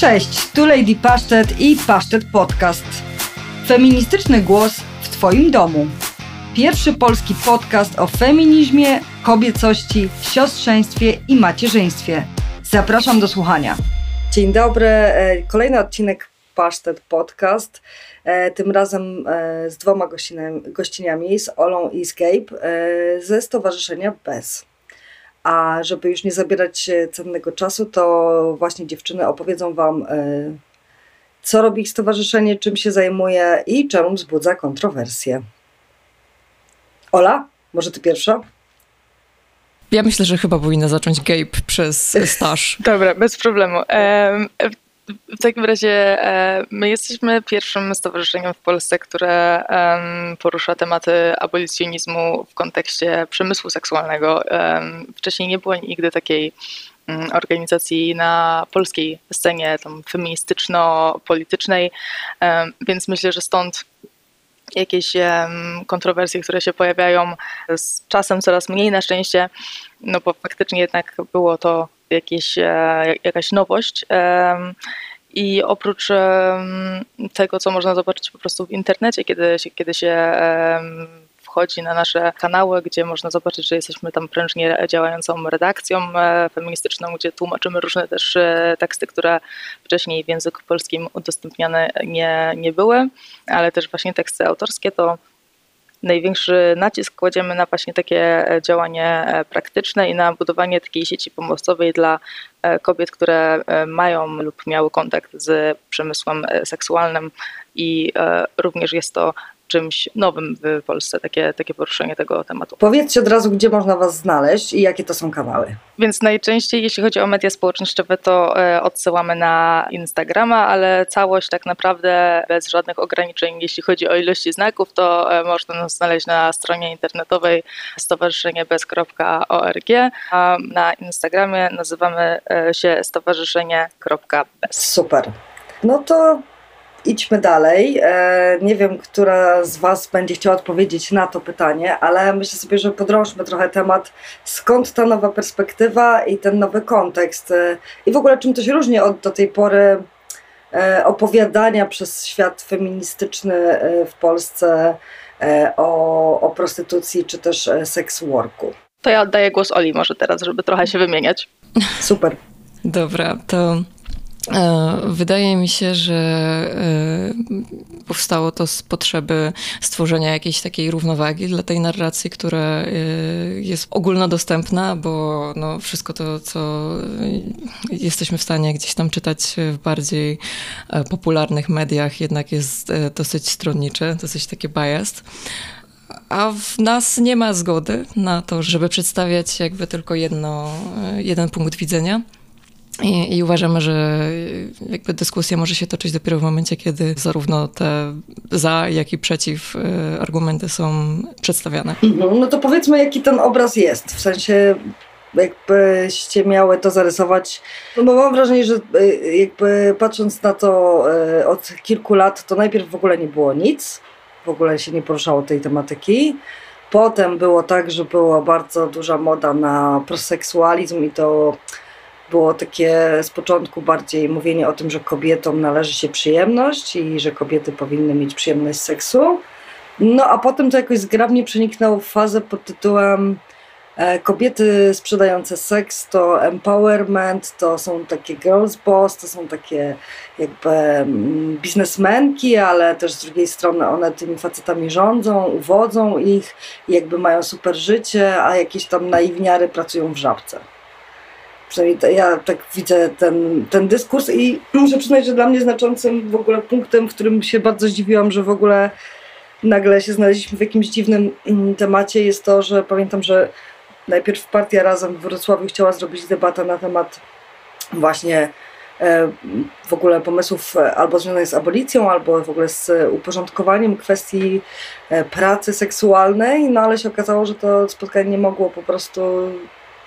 Cześć, tu Lady Pasztet i Pasztet Podcast. Feministyczny głos w Twoim domu. Pierwszy polski podcast o feminizmie, kobiecości, siostrzeństwie i macierzyństwie. Zapraszam do słuchania. Dzień dobry, e, kolejny odcinek Pasztet Podcast. E, tym razem e, z dwoma gościniami, z Olą i z Gabe ze Stowarzyszenia BES. A żeby już nie zabierać cennego czasu, to właśnie dziewczyny opowiedzą Wam, co robi ich stowarzyszenie, czym się zajmuje i czemu wzbudza kontrowersje. Ola, może Ty pierwsza? Ja myślę, że chyba powinna zacząć Gabe przez staż. Dobra, bez problemu. W takim razie e, my jesteśmy pierwszym stowarzyszeniem w Polsce, które porusza tematy abolicjonizmu w kontekście przemysłu seksualnego. Wcześniej nie było nigdy takiej mm, organizacji na polskiej scenie feministyczno-politycznej, więc myślę, że stąd jakieś kontrowersje, które się pojawiają z czasem coraz mniej na szczęście, no bo faktycznie jednak było to jakieś, e, jakaś nowość. I oprócz tego, co można zobaczyć po prostu w internecie, kiedy się, kiedy się wchodzi na nasze kanały, gdzie można zobaczyć, że jesteśmy tam prężnie działającą redakcją e, feministyczną, gdzie tłumaczymy różne też e, teksty, które wcześniej w języku polskim udostępniane nie, nie były, ale też właśnie teksty autorskie, to największy nacisk kładziemy na właśnie takie e, działanie e, praktyczne i na budowanie takiej sieci pomocowej dla e, kobiet, które mają lub miały kontakt z przemysłem seksualnym i również jest to czymś nowym w Polsce, takie, takie poruszenie tego tematu. Powiedzcie od razu, gdzie można Was znaleźć i jakie to są kanały. Więc najczęściej, jeśli chodzi o media społecznościowe, to e, odsyłamy na Instagrama, ale całość tak naprawdę bez żadnych ograniczeń, jeśli chodzi o ilości znaków, to e, można nas znaleźć na stronie internetowej stowarzyszeniebez.org, a na Instagramie nazywamy e, się stowarzyszenie.bez. Super. No to idźmy dalej. E, nie wiem, która z Was będzie chciała odpowiedzieć na to pytanie, ale myślę sobie, że podrążmy trochę temat, skąd ta nowa perspektywa i ten nowy kontekst. E, I w ogóle czym to się różni od do tej pory e, opowiadania przez świat feministyczny w Polsce o, o prostytucji czy też seks worku. To ja oddaję głos Oli może teraz, żeby trochę się wymieniać. Super. Dobra, to wydaje mi się, że e, powstało to z potrzeby stworzenia jakiejś takiej równowagi dla tej narracji, która e, jest ogólnodostępna, bo no wszystko to, co jesteśmy w stanie gdzieś tam czytać w bardziej popularnych mediach, jednak jest dosyć stronnicze, dosyć takie biased. A w nas nie ma zgody na to, żeby przedstawiać jakby tylko jedno, jeden punkt widzenia. I, I, uważamy, że jakby dyskusja może się toczyć dopiero w momencie, kiedy zarówno te za, jak i przeciw y, argumenty są przedstawiane. Mhm. No to powiedzmy, jaki ten obraz jest. W sensie, jakbyście miały to zarysować. No bo mam wrażenie, że y, jakby patrząc na to y, od kilku lat, to najpierw w ogóle nie było nic. W ogóle się nie poruszało tej tematyki. Potem było tak, że była bardzo duża moda na proseksualizm i to było takie z początku bardziej mówienie o tym, że kobietom należy się przyjemność i że kobiety powinny mieć przyjemność seksu. No a potem to jakoś zgrabnie przeniknęło w fazę pod tytułem e, Kobiety sprzedające seks to empowerment, to są takie girls boss, to są takie jakby mm, biznesmenki, ale też z drugiej strony one tymi facetami rządzą, uwodzą ich, jakby mają super życie, a jakieś tam naiwniary pracują w żabce. Przynajmniej ja tak widzę ten, ten dyskurs i muszę przyznać, że dla mnie znaczącym w ogóle punktem, w którym się bardzo zdziwiłam, że w ogóle nagle się znaleźliśmy w jakimś dziwnym mm, temacie jest to, że pamiętam, że najpierw partia Razem w Wrocławiu chciała zrobić debatę na temat właśnie e, w ogóle pomysłów albo związanych z abolicją, albo w ogóle z uporządkowaniem kwestii e, pracy seksualnej, no ale się okazało, że to spotkanie nie mogło po prostu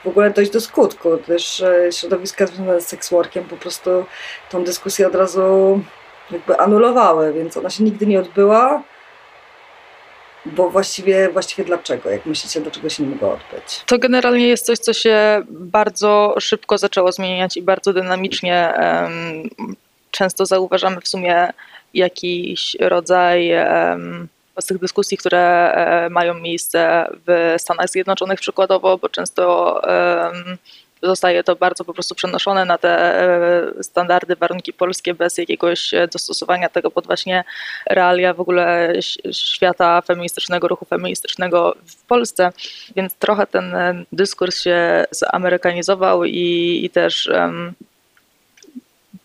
w ogóle dojść do skutku. Też środowiska związane z seksworkiem po prostu tą dyskusję od razu jakby anulowały, więc ona się nigdy nie odbyła. Bo właściwie, właściwie dlaczego? Jak myślicie, dlaczego się nie mogło odbyć? To generalnie jest coś, co się bardzo szybko zaczęło zmieniać i bardzo dynamicznie um, często zauważamy w sumie jakiś rodzaj z tych dyskusji, które e, mają miejsce w Stanach Zjednoczonych przykładowo, bo często zostaje to bardzo po prostu przenoszone na te e, standardy, warunki polskie bez jakiegoś dostosowania tego pod właśnie realia w ogóle świata feministycznego, ruchu feministycznego w Polsce. Więc trochę ten dyskurs się zamerykanizował i, i też um,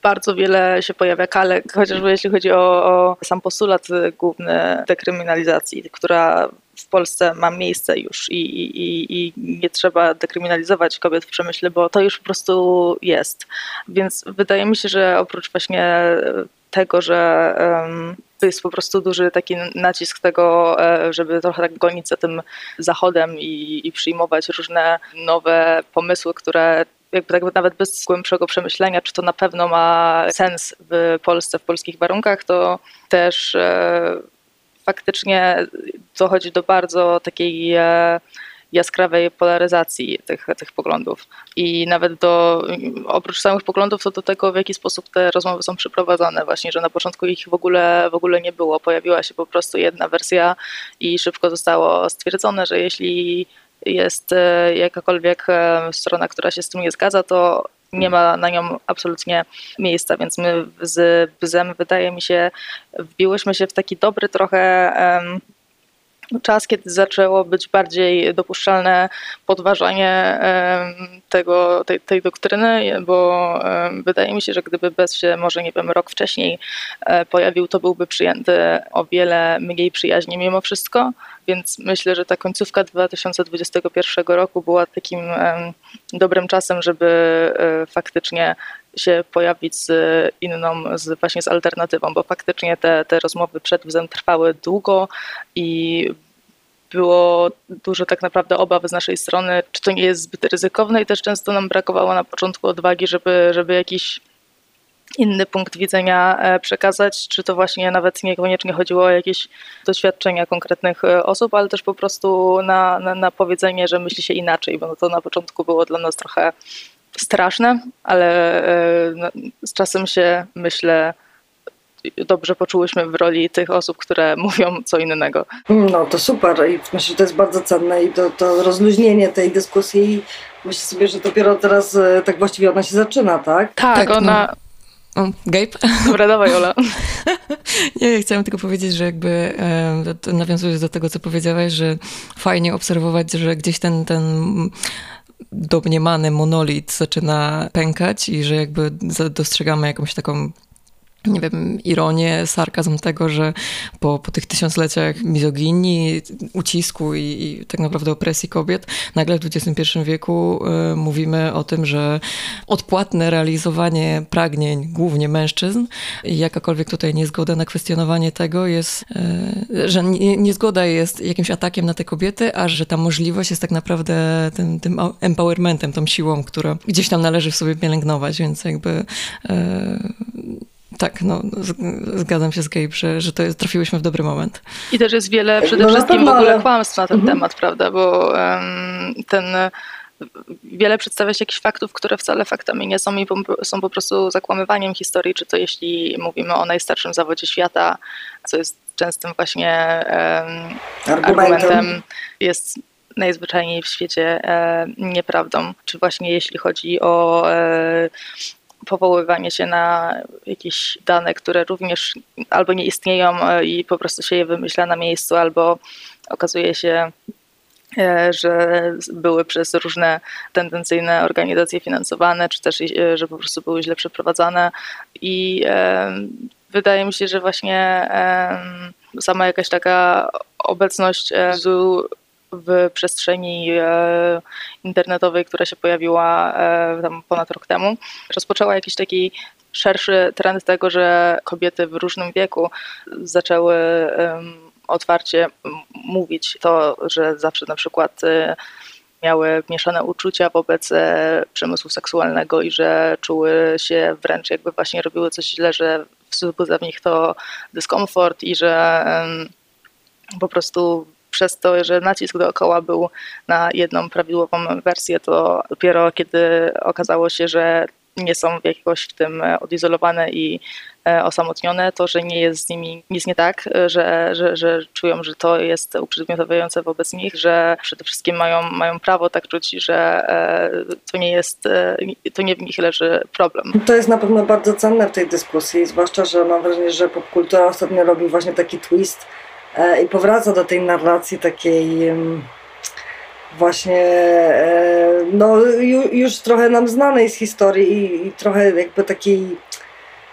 bardzo wiele się pojawia kalek, chociażby jeśli chodzi o, o sam postulat główny dekryminalizacji, która w Polsce ma miejsce już i, i, i, nie trzeba dekryminalizować kobiet w przemyśle, bo to już po prostu jest. Więc wydaje mi się, że oprócz właśnie tego, że to jest po prostu duży taki nacisk tego, e, żeby trochę tak gonić za tym zachodem i, i przyjmować różne nowe pomysły, które jakby tak nawet bez głębszego przemyślenia, czy to na pewno ma sens w Polsce, w polskich warunkach, to też e, faktycznie dochodzi do bardzo takiej e, jaskrawej polaryzacji tych, tych poglądów. I nawet do, oprócz samych poglądów, to do tego, w jaki sposób te rozmowy są przeprowadzane. Właśnie, że na początku ich w ogóle, w ogóle nie było. Pojawiła się po prostu jedna wersja i szybko zostało stwierdzone, że jeśli jest e, jakakolwiek e, strona, która się z tym nie zgadza, to nie ma na nią absolutnie miejsca, więc my z Bzem wydaje mi się wbiłyśmy się w taki dobry trochę czas, kiedy zaczęło być bardziej dopuszczalne podważanie tego, tej, tej doktryny, bo wydaje mi się, że gdyby bez się może, nie wiem, rok wcześniej e, pojawił, to byłby przyjęty o wiele mniej przyjaźnie mimo wszystko, więc myślę, że ta końcówka 2021 roku była takim dobrym czasem, żeby e, faktycznie się pojawić z inną, z, właśnie z alternatywą, bo faktycznie te, te rozmowy przed wzem trwały długo i było dużo tak naprawdę obaw z naszej strony, czy to nie jest zbyt ryzykowne i też często nam brakowało na początku odwagi, żeby, żeby jakiś inny punkt widzenia e, przekazać, czy to właśnie nawet niekoniecznie chodziło o jakieś doświadczenia konkretnych e, osób, ale też po prostu na, na, na powiedzenie, że myśli się inaczej, bo to na początku było dla nas trochę straszne, ale e, no, z czasem się myślę, dobrze poczułyśmy w roli tych osób, które mówią co innego. No to super i myślę, że to jest bardzo cenne i to, to rozluźnienie tej dyskusji myślę sobie, że dopiero teraz tak właściwie ona się zaczyna, tak? Tak, tak ona... No. O, Gabe? Dobra, dawaj Ola. Nie, ja chciałam tylko powiedzieć, że jakby e, nawiązując do tego, co powiedziałaś, że fajnie obserwować, że gdzieś ten, ten domniemany monolit zaczyna pękać i że jakby dostrzegamy jakąś taką nie wiem, ironię, sarkazm tego, że po, po tych tysiącleciach mizoginii, ucisku i, i tak naprawdę opresji kobiet, nagle w XXI wieku y, mówimy o tym, że odpłatne realizowanie pragnień głównie mężczyzn i jakakolwiek tutaj niezgoda na kwestionowanie tego jest, y, że nie, niezgoda jest jakimś atakiem na te kobiety, a że ta możliwość jest tak naprawdę tym, tym empowermentem, tą siłą, która gdzieś tam należy w sobie pielęgnować, więc jakby y, tak, no, zgadzam się z Gabe, że, że to jest, trafiłyśmy w dobry moment. I też jest wiele przede no wszystkim w ogóle kłamstw na ten mhm. temat, prawda, bo um, ten wiele przedstawia się jakichś faktów, które wcale faktami nie są i są po prostu zakłamywaniem historii, czy to jeśli mówimy o najstarszym zawodzie świata, co jest częstym właśnie um, argumentem. argumentem, jest najzwyczajniej w świecie e, nieprawdą, czy właśnie jeśli chodzi o e, powoływanie się na jakieś dane, które również albo nie istnieją e, i po prostu się je wymyśla na miejscu, albo okazuje się, e, że były przez różne tendencyjne organizacje finansowane, czy też, e, że po prostu były źle przeprowadzane. I wydaje mi się, że właśnie sama jakaś taka obecność w przestrzeni e, internetowej, która się pojawiła e, tam ponad rok temu, rozpoczęła jakiś taki szerszy trend tego, że kobiety w różnym wieku zaczęły otwarcie mówić to, że zawsze na przykład e, miały mieszane uczucia wobec przemysłu seksualnego i że czuły się wręcz jakby właśnie robiły coś źle, że wzbudza w nich to dyskomfort i że po prostu przez to, że nacisk dookoła był na jedną prawidłową wersję, to dopiero kiedy okazało się, że nie są jakoś w tym odizolowane i E, osamotnione, to, że nie jest z nimi nic nie tak, e, że, że, że czują, że to jest uprzedmiotowiające wobec nich, że przede wszystkim mają, mają prawo tak czuć, że e, to nie jest, to nie w nich leży problem. To jest na pewno bardzo cenne w tej dyskusji, zwłaszcza, że mam wrażenie, że popkultura ostatnio robi właśnie taki twist i powraca do tej narracji takiej właśnie no, już trochę nam znanej z historii i, trochę jakby takiej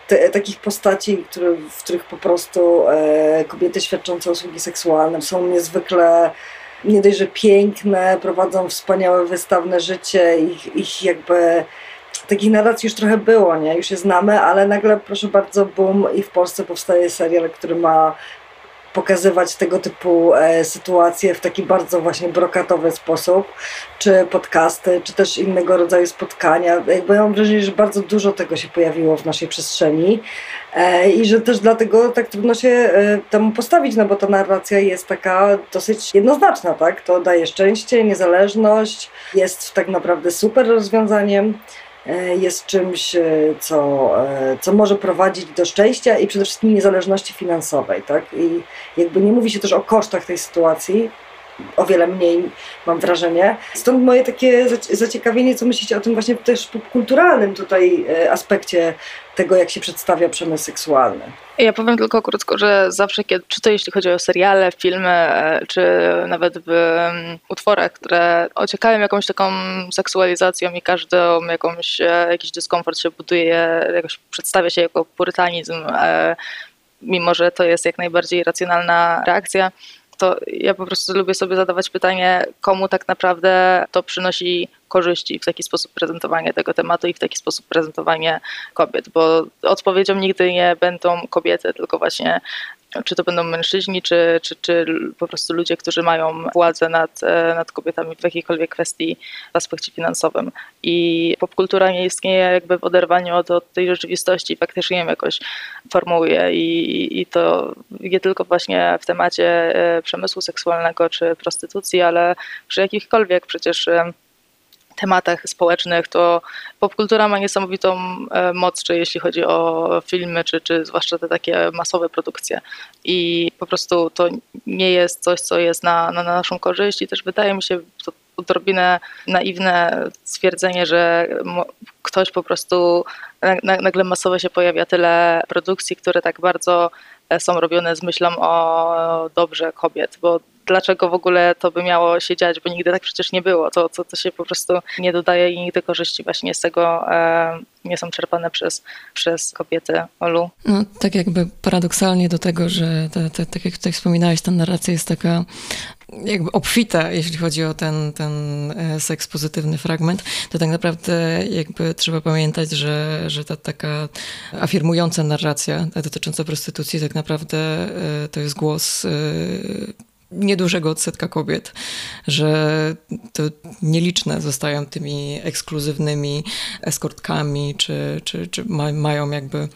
te, takich postaci, które, w których po prostu e, kobiety świadczące usługi seksualne są niezwykle nie dość, że piękne, prowadzą wspaniałe, wystawne życie, ich, ich jakby takich narracji już trochę było, nie? Już je znamy, ale nagle, proszę bardzo, boom i w Polsce powstaje serial, który ma pokazywać tego typu e, sytuacje w taki bardzo właśnie brokatowy sposób, czy podcasty, czy też innego rodzaju spotkania. Jakby ja mam wrażenie, że bardzo dużo tego się pojawiło w naszej przestrzeni e, i że też dlatego tak trudno się e, temu postawić, no bo ta narracja jest taka dosyć jednoznaczna, tak? To daje szczęście, niezależność, jest tak naprawdę super rozwiązaniem. E, jest czymś, e, co, e, co może prowadzić do szczęścia i przede wszystkim niezależności finansowej. Tak? I jakby nie mówi się też o kosztach tej sytuacji, o wiele mniej, mam wrażenie. Stąd moje takie zaciekawienie, co myślicie o tym właśnie też kulturalnym tutaj aspekcie tego, jak się przedstawia przemysł seksualny. Ja powiem tylko krótko, że zawsze, kiedy, czy to jeśli chodzi o seriale, filmy, e, czy nawet w um, utworach, które ociekają jakąś taką seksualizacją i każdą jakąś, e, jakiś dyskomfort się buduje, jakoś przedstawia się jako purytanizm, e, mimo że to jest jak najbardziej racjonalna reakcja, to ja po prostu lubię sobie zadawać pytanie, komu tak naprawdę to przynosi korzyści w taki sposób prezentowanie tego tematu i w taki sposób prezentowanie kobiet, bo odpowiedzią nigdy nie będą kobiety, tylko właśnie czy to będą mężczyźni, czy, czy, czy po prostu ludzie, którzy mają władzę nad, e, nad kobietami w jakiejkolwiek kwestii w aspekcie finansowym. I popkultura nie istnieje jakby w oderwaniu od, od tej rzeczywistości, faktycznie ją jakoś formułuje i, i to nie tylko właśnie w temacie e, przemysłu seksualnego czy prostytucji, ale przy jakichkolwiek przecież e, tematach społecznych, to popkultura ma niesamowitą e, moc, czy jeśli chodzi o filmy, czy, czy zwłaszcza te takie masowe produkcje. I po prostu to nie jest coś, co jest na, na naszą korzyść i też wydaje mi się to odrobinę naiwne stwierdzenie, że ktoś po prostu nagle masowo się pojawia tyle produkcji, które tak bardzo e, są robione z myślą o dobrze kobiet, bo dlaczego w ogóle to by miało się dziać, bo nigdy tak przecież nie było. To, to, to się po prostu nie dodaje i nigdy korzyści właśnie z tego e, nie są czerpane przez, przez kobiety Olu. No, tak jakby paradoksalnie do tego, że te, te, tak jak tutaj wspominałeś, ta narracja jest taka jakby obfita, jeśli chodzi o ten, ten e, seks pozytywny fragment, to tak naprawdę jakby trzeba pamiętać, że, że ta taka afirmująca narracja dotycząca prostytucji tak naprawdę e, to jest głos niedużego odsetka kobiet, że to nieliczne zostają tymi ekskluzywnymi eskortkami, czy, czy, czy ma, mają jakby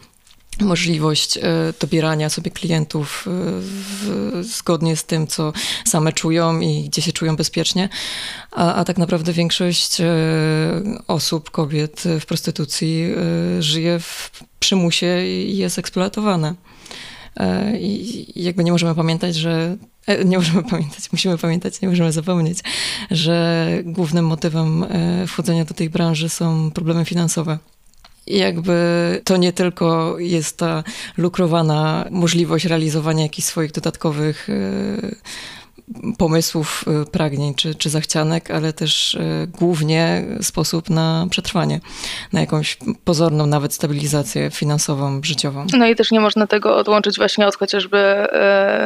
możliwość e, dobierania sobie klientów e, w, zgodnie z tym, co same czują i gdzie się czują bezpiecznie, a, a tak naprawdę większość e, osób, kobiet w prostytucji żyje w przymusie i jest eksploatowane. I jakby nie możemy pamiętać, że nie możemy pamiętać, musimy pamiętać, nie możemy zapomnieć, że głównym motywem e, wchodzenia do tej branży są problemy finansowe. Jakby to nie tylko jest ta lukrowana możliwość realizowania jakichś swoich dodatkowych e, pomysłów, y, pragnień czy, czy zachcianek, ale też y, głównie sposób na przetrwanie, na jakąś pozorną nawet stabilizację finansową, życiową. No i też nie można tego odłączyć właśnie od chociażby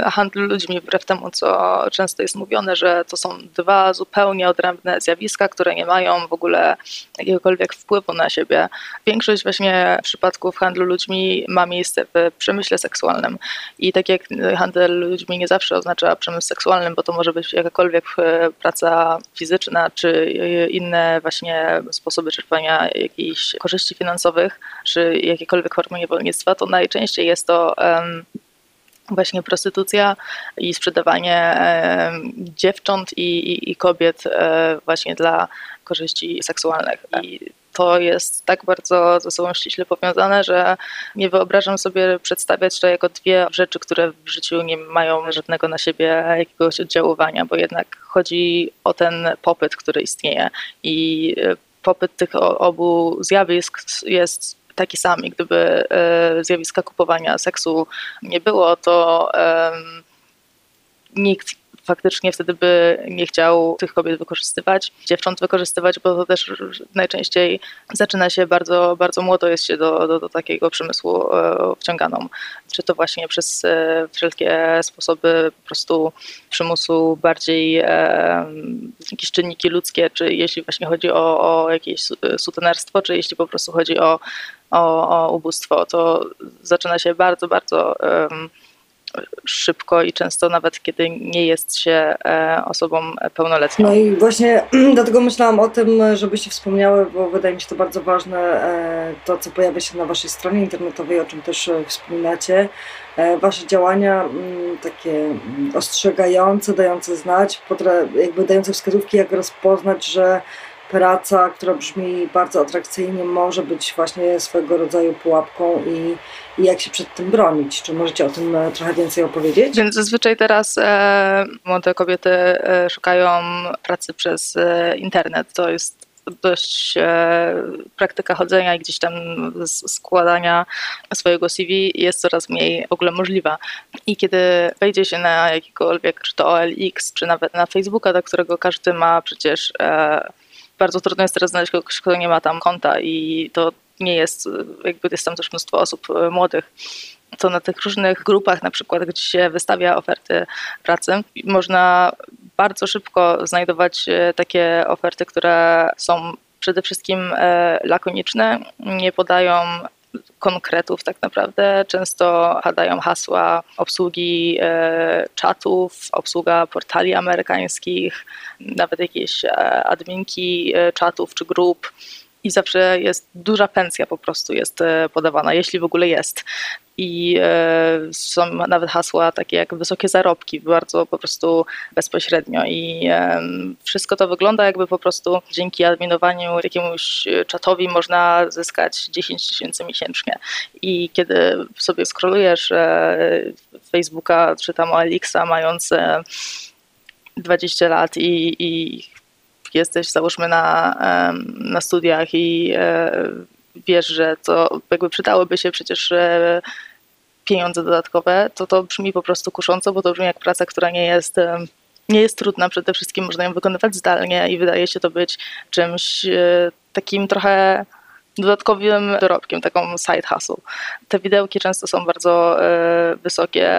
y, handlu ludźmi, wbrew temu, co często jest mówione, że to są dwa zupełnie odrębne zjawiska, które nie mają w ogóle jakiegokolwiek wpływu na siebie. Większość właśnie przypadków handlu ludźmi ma miejsce w przemyśle seksualnym i tak jak handel ludźmi nie zawsze oznacza przemysł seksualny, bo to może być jakakolwiek e, praca fizyczna, czy inne właśnie sposoby czerpania jakichś korzyści finansowych, czy jakiekolwiek formy niewolnictwa, to najczęściej jest to właśnie prostytucja i sprzedawanie dziewcząt i, i, i kobiet um, właśnie dla korzyści seksualnych. I to jest tak bardzo ze sobą ściśle powiązane, że nie wyobrażam sobie przedstawiać to jako dwie rzeczy, które w życiu nie mają żadnego na siebie jakiegoś oddziaływania, bo jednak chodzi o ten popyt, który istnieje i e, popyt tych obu zjawisk jest taki sam. I gdyby e, zjawiska kupowania seksu nie było, to nikt faktycznie wtedy by nie chciał tych kobiet wykorzystywać, dziewcząt wykorzystywać, bo to też najczęściej zaczyna się bardzo, bardzo młodo jest się do, do, do takiego przemysłu e, wciąganą. Czy to właśnie przez e, wszelkie sposoby po prostu przymusu, bardziej e, jakieś czynniki ludzkie, czy jeśli właśnie chodzi o, o jakieś sutenerstwo, czy jeśli po prostu chodzi o, o, o ubóstwo, to zaczyna się bardzo, bardzo szybko i często nawet kiedy nie jest się e, osobą pełnoletnią. No i właśnie dlatego myślałam o tym, żebyście wspomniały, bo wydaje mi się to bardzo ważne, e, to co pojawia się na waszej stronie internetowej, o czym też e, wspominacie. Wasze działania mm, takie mm, ostrzegające, dające znać, jakby dające wskazówki, jak rozpoznać, że praca, która brzmi bardzo atrakcyjnie, może być właśnie swego rodzaju pułapką i, i jak się przed tym bronić. Czy możecie o tym e, trochę więcej opowiedzieć? Więc zazwyczaj teraz e, młode kobiety e, szukają pracy przez e, internet. To jest dość e, praktyka chodzenia i gdzieś tam składania swojego CV jest coraz mniej w ogóle możliwa. I kiedy wejdzie się na jakikolwiek, czy to OLX, czy nawet na Facebooka, do którego każdy ma przecież e, bardzo trudno jest teraz znaleźć kogoś, kto nie ma tam konta i to nie jest, jakby jest tam też mnóstwo osób e, młodych to na tych różnych grupach, na przykład, gdzie się wystawia oferty pracy, można bardzo szybko znajdować e, takie oferty, które są przede wszystkim e, lakoniczne, nie podają konkretów tak naprawdę. Często padają hasła obsługi czatów, obsługa portali amerykańskich, nawet jakieś adminki czatów czy grup i zawsze jest duża pensja po prostu jest podawana, jeśli w ogóle jest. I e, są nawet hasła takie jak wysokie zarobki, bardzo po prostu bezpośrednio i wszystko to wygląda jakby po prostu dzięki adminowaniu jakiemuś czatowi można zyskać 10 tysięcy miesięcznie. I kiedy sobie scrollujesz e, Facebooka czy tam OLX-a mając 20 lat i, i jesteś załóżmy na, na studiach i e, wiesz, że to jakby przydałyby się przecież e, pieniądze dodatkowe, to to brzmi po prostu kusząco, bo to brzmi jak praca, która nie jest nie jest trudna, przede wszystkim można ją wykonywać zdalnie i wydaje się to być czymś e, takim trochę dodatkowym dorobkiem, taką side hustle. Te widełki często są bardzo wysokie,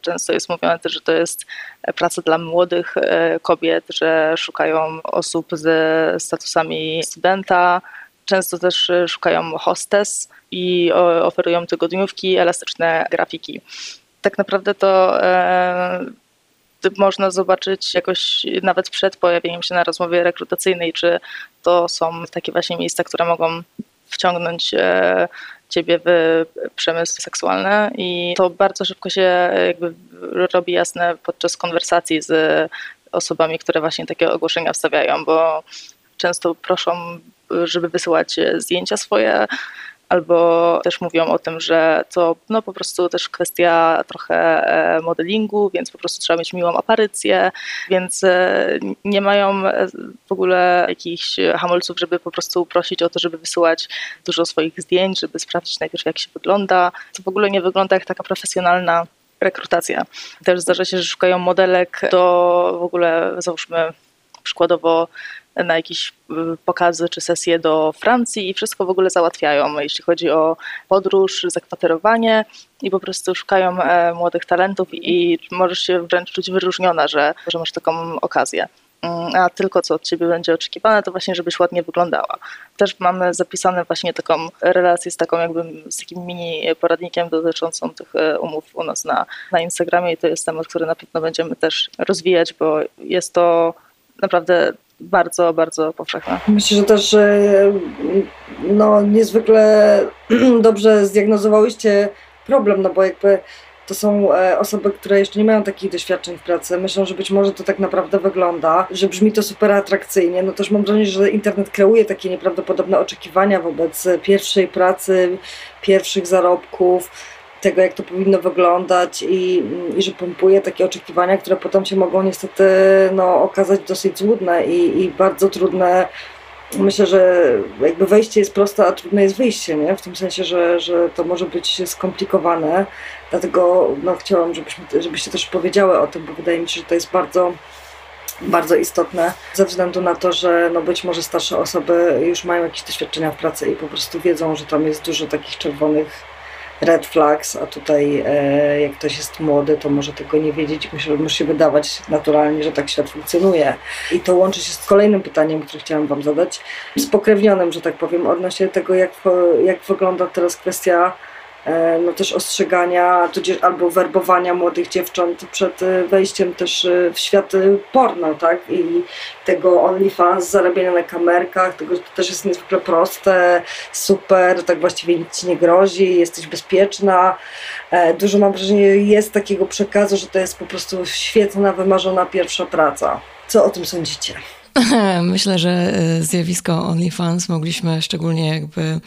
często jest mówione też, że to jest praca dla młodych kobiet, że szukają osób ze statusami studenta, Często też e, szukają hostes i oferują tygodniówki, elastyczne grafiki. Tak naprawdę to e, można zobaczyć jakoś nawet przed pojawieniem się na rozmowie rekrutacyjnej, czy to są takie właśnie miejsca, które mogą wciągnąć e, ciebie w przemysł seksualny i to bardzo szybko się jakby robi jasne podczas konwersacji z osobami, które właśnie takie ogłoszenia wstawiają, bo często proszą żeby wysyłać e, zdjęcia swoje, albo też mówią o tym, że to no, po prostu też kwestia trochę e, modelingu, więc po prostu trzeba mieć miłą aparycję, więc e, nie mają w ogóle jakichś hamulców, żeby po prostu prosić o to, żeby wysyłać dużo swoich zdjęć, żeby sprawdzić najpierw jak się wygląda. To w ogóle nie wygląda jak taka profesjonalna rekrutacja. Też zdarza się, że szukają modelek do w ogóle, załóżmy przykładowo na jakieś y, pokazy czy sesje do Francji i wszystko w ogóle załatwiają, jeśli chodzi o podróż, zakwaterowanie i po prostu szukają e, młodych talentów i możesz się wręcz czuć wyróżniona, że, że masz taką okazję. Mm, a tylko co od ciebie będzie oczekiwane, to właśnie, żebyś ładnie wyglądała. Też mamy zapisane właśnie taką relację z taką jakby, z takim mini poradnikiem dotyczącą tych e, umów u nas na, na Instagramie i to jest temat, który na pewno będziemy też rozwijać, bo jest to naprawdę bardzo, bardzo powszechna. Myślę, że też no, niezwykle dobrze zdiagnozowałyście problem, no bo jakby to są e, osoby, które jeszcze nie mają takich doświadczeń w pracy, myślą, że być może to tak naprawdę wygląda, że brzmi to super atrakcyjnie. No też mam wrażenie, że internet kreuje takie nieprawdopodobne oczekiwania wobec pierwszej pracy, pierwszych zarobków tego, jak to powinno wyglądać i, i że pompuje takie oczekiwania, które potem się mogą niestety no, okazać dosyć złudne i, i bardzo trudne. Myślę, że jakby wejście jest proste, a trudne jest wyjście, nie? w tym sensie, że, że to może być skomplikowane. Dlatego no, chciałam, żebyśmy, żebyście też powiedziały o tym, bo wydaje mi się, że to jest bardzo bardzo istotne, ze względu na to, że no być może starsze osoby już mają jakieś doświadczenia w pracy i po prostu wiedzą, że tam jest dużo takich czerwonych red flags, a tutaj e, jak ktoś jest młody, to może tego nie wiedzieć musi, się wydawać naturalnie, że tak świat funkcjonuje. I to łączy się z kolejnym pytaniem, które chciałam Wam zadać, spokrewnionym, że tak powiem, odnośnie tego, jak, jak wygląda teraz kwestia no też ostrzegania, tudzież albo werbowania młodych dziewcząt przed e, wejściem też e, w świat porno, tak? I tego OnlyFans, zarabiania na kamerkach, tego, to też jest niezwykle proste, super, tak właściwie nic ci nie grozi, jesteś bezpieczna. Dużo mam wrażenie, jest takiego przekazu, że to jest po prostu świetna, wymarzona pierwsza praca. Co o tym sądzicie? Myślę, że e, zjawisko OnlyFans mogliśmy szczególnie jakby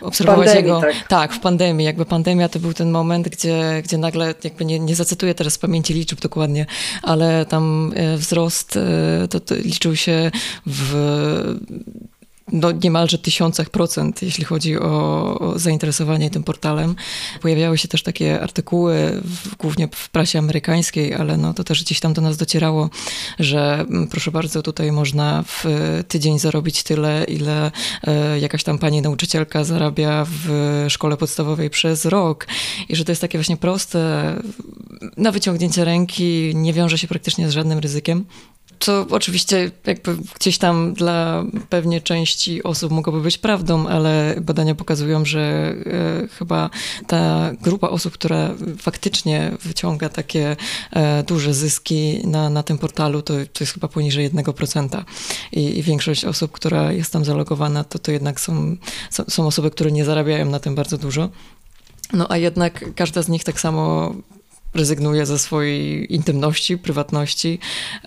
obserwować pandemii, jego. Tak. tak. w pandemii. Jakby pandemia to był ten moment, gdzie, gdzie nagle, jakby nie, nie zacytuję teraz z pamięci liczb dokładnie, ale tam e, wzrost e, to, to liczył się w no, niemalże tysiącach procent, jeśli chodzi o, zainteresowanie tym portalem. Pojawiały się też takie artykuły, w, głównie w prasie amerykańskiej, ale no, to też gdzieś tam do nas docierało, że mm, proszę bardzo, tutaj można w tydzień zarobić tyle, ile e, jakaś tam pani nauczycielka zarabia w szkole podstawowej przez rok. I że to jest takie właśnie proste, na wyciągnięcie ręki, nie wiąże się praktycznie z żadnym ryzykiem. To oczywiście jakby gdzieś tam dla pewnie części osób mogłoby być prawdą, ale badania pokazują, że e, chyba ta grupa osób, która faktycznie wyciąga takie e, duże zyski na, na tym portalu, to, to jest chyba poniżej 1%. I, I większość osób, która jest tam zalogowana, to, to jednak są, są osoby, które nie zarabiają na tym bardzo dużo. No a jednak każda z nich tak samo rezygnuje ze swojej intymności, prywatności.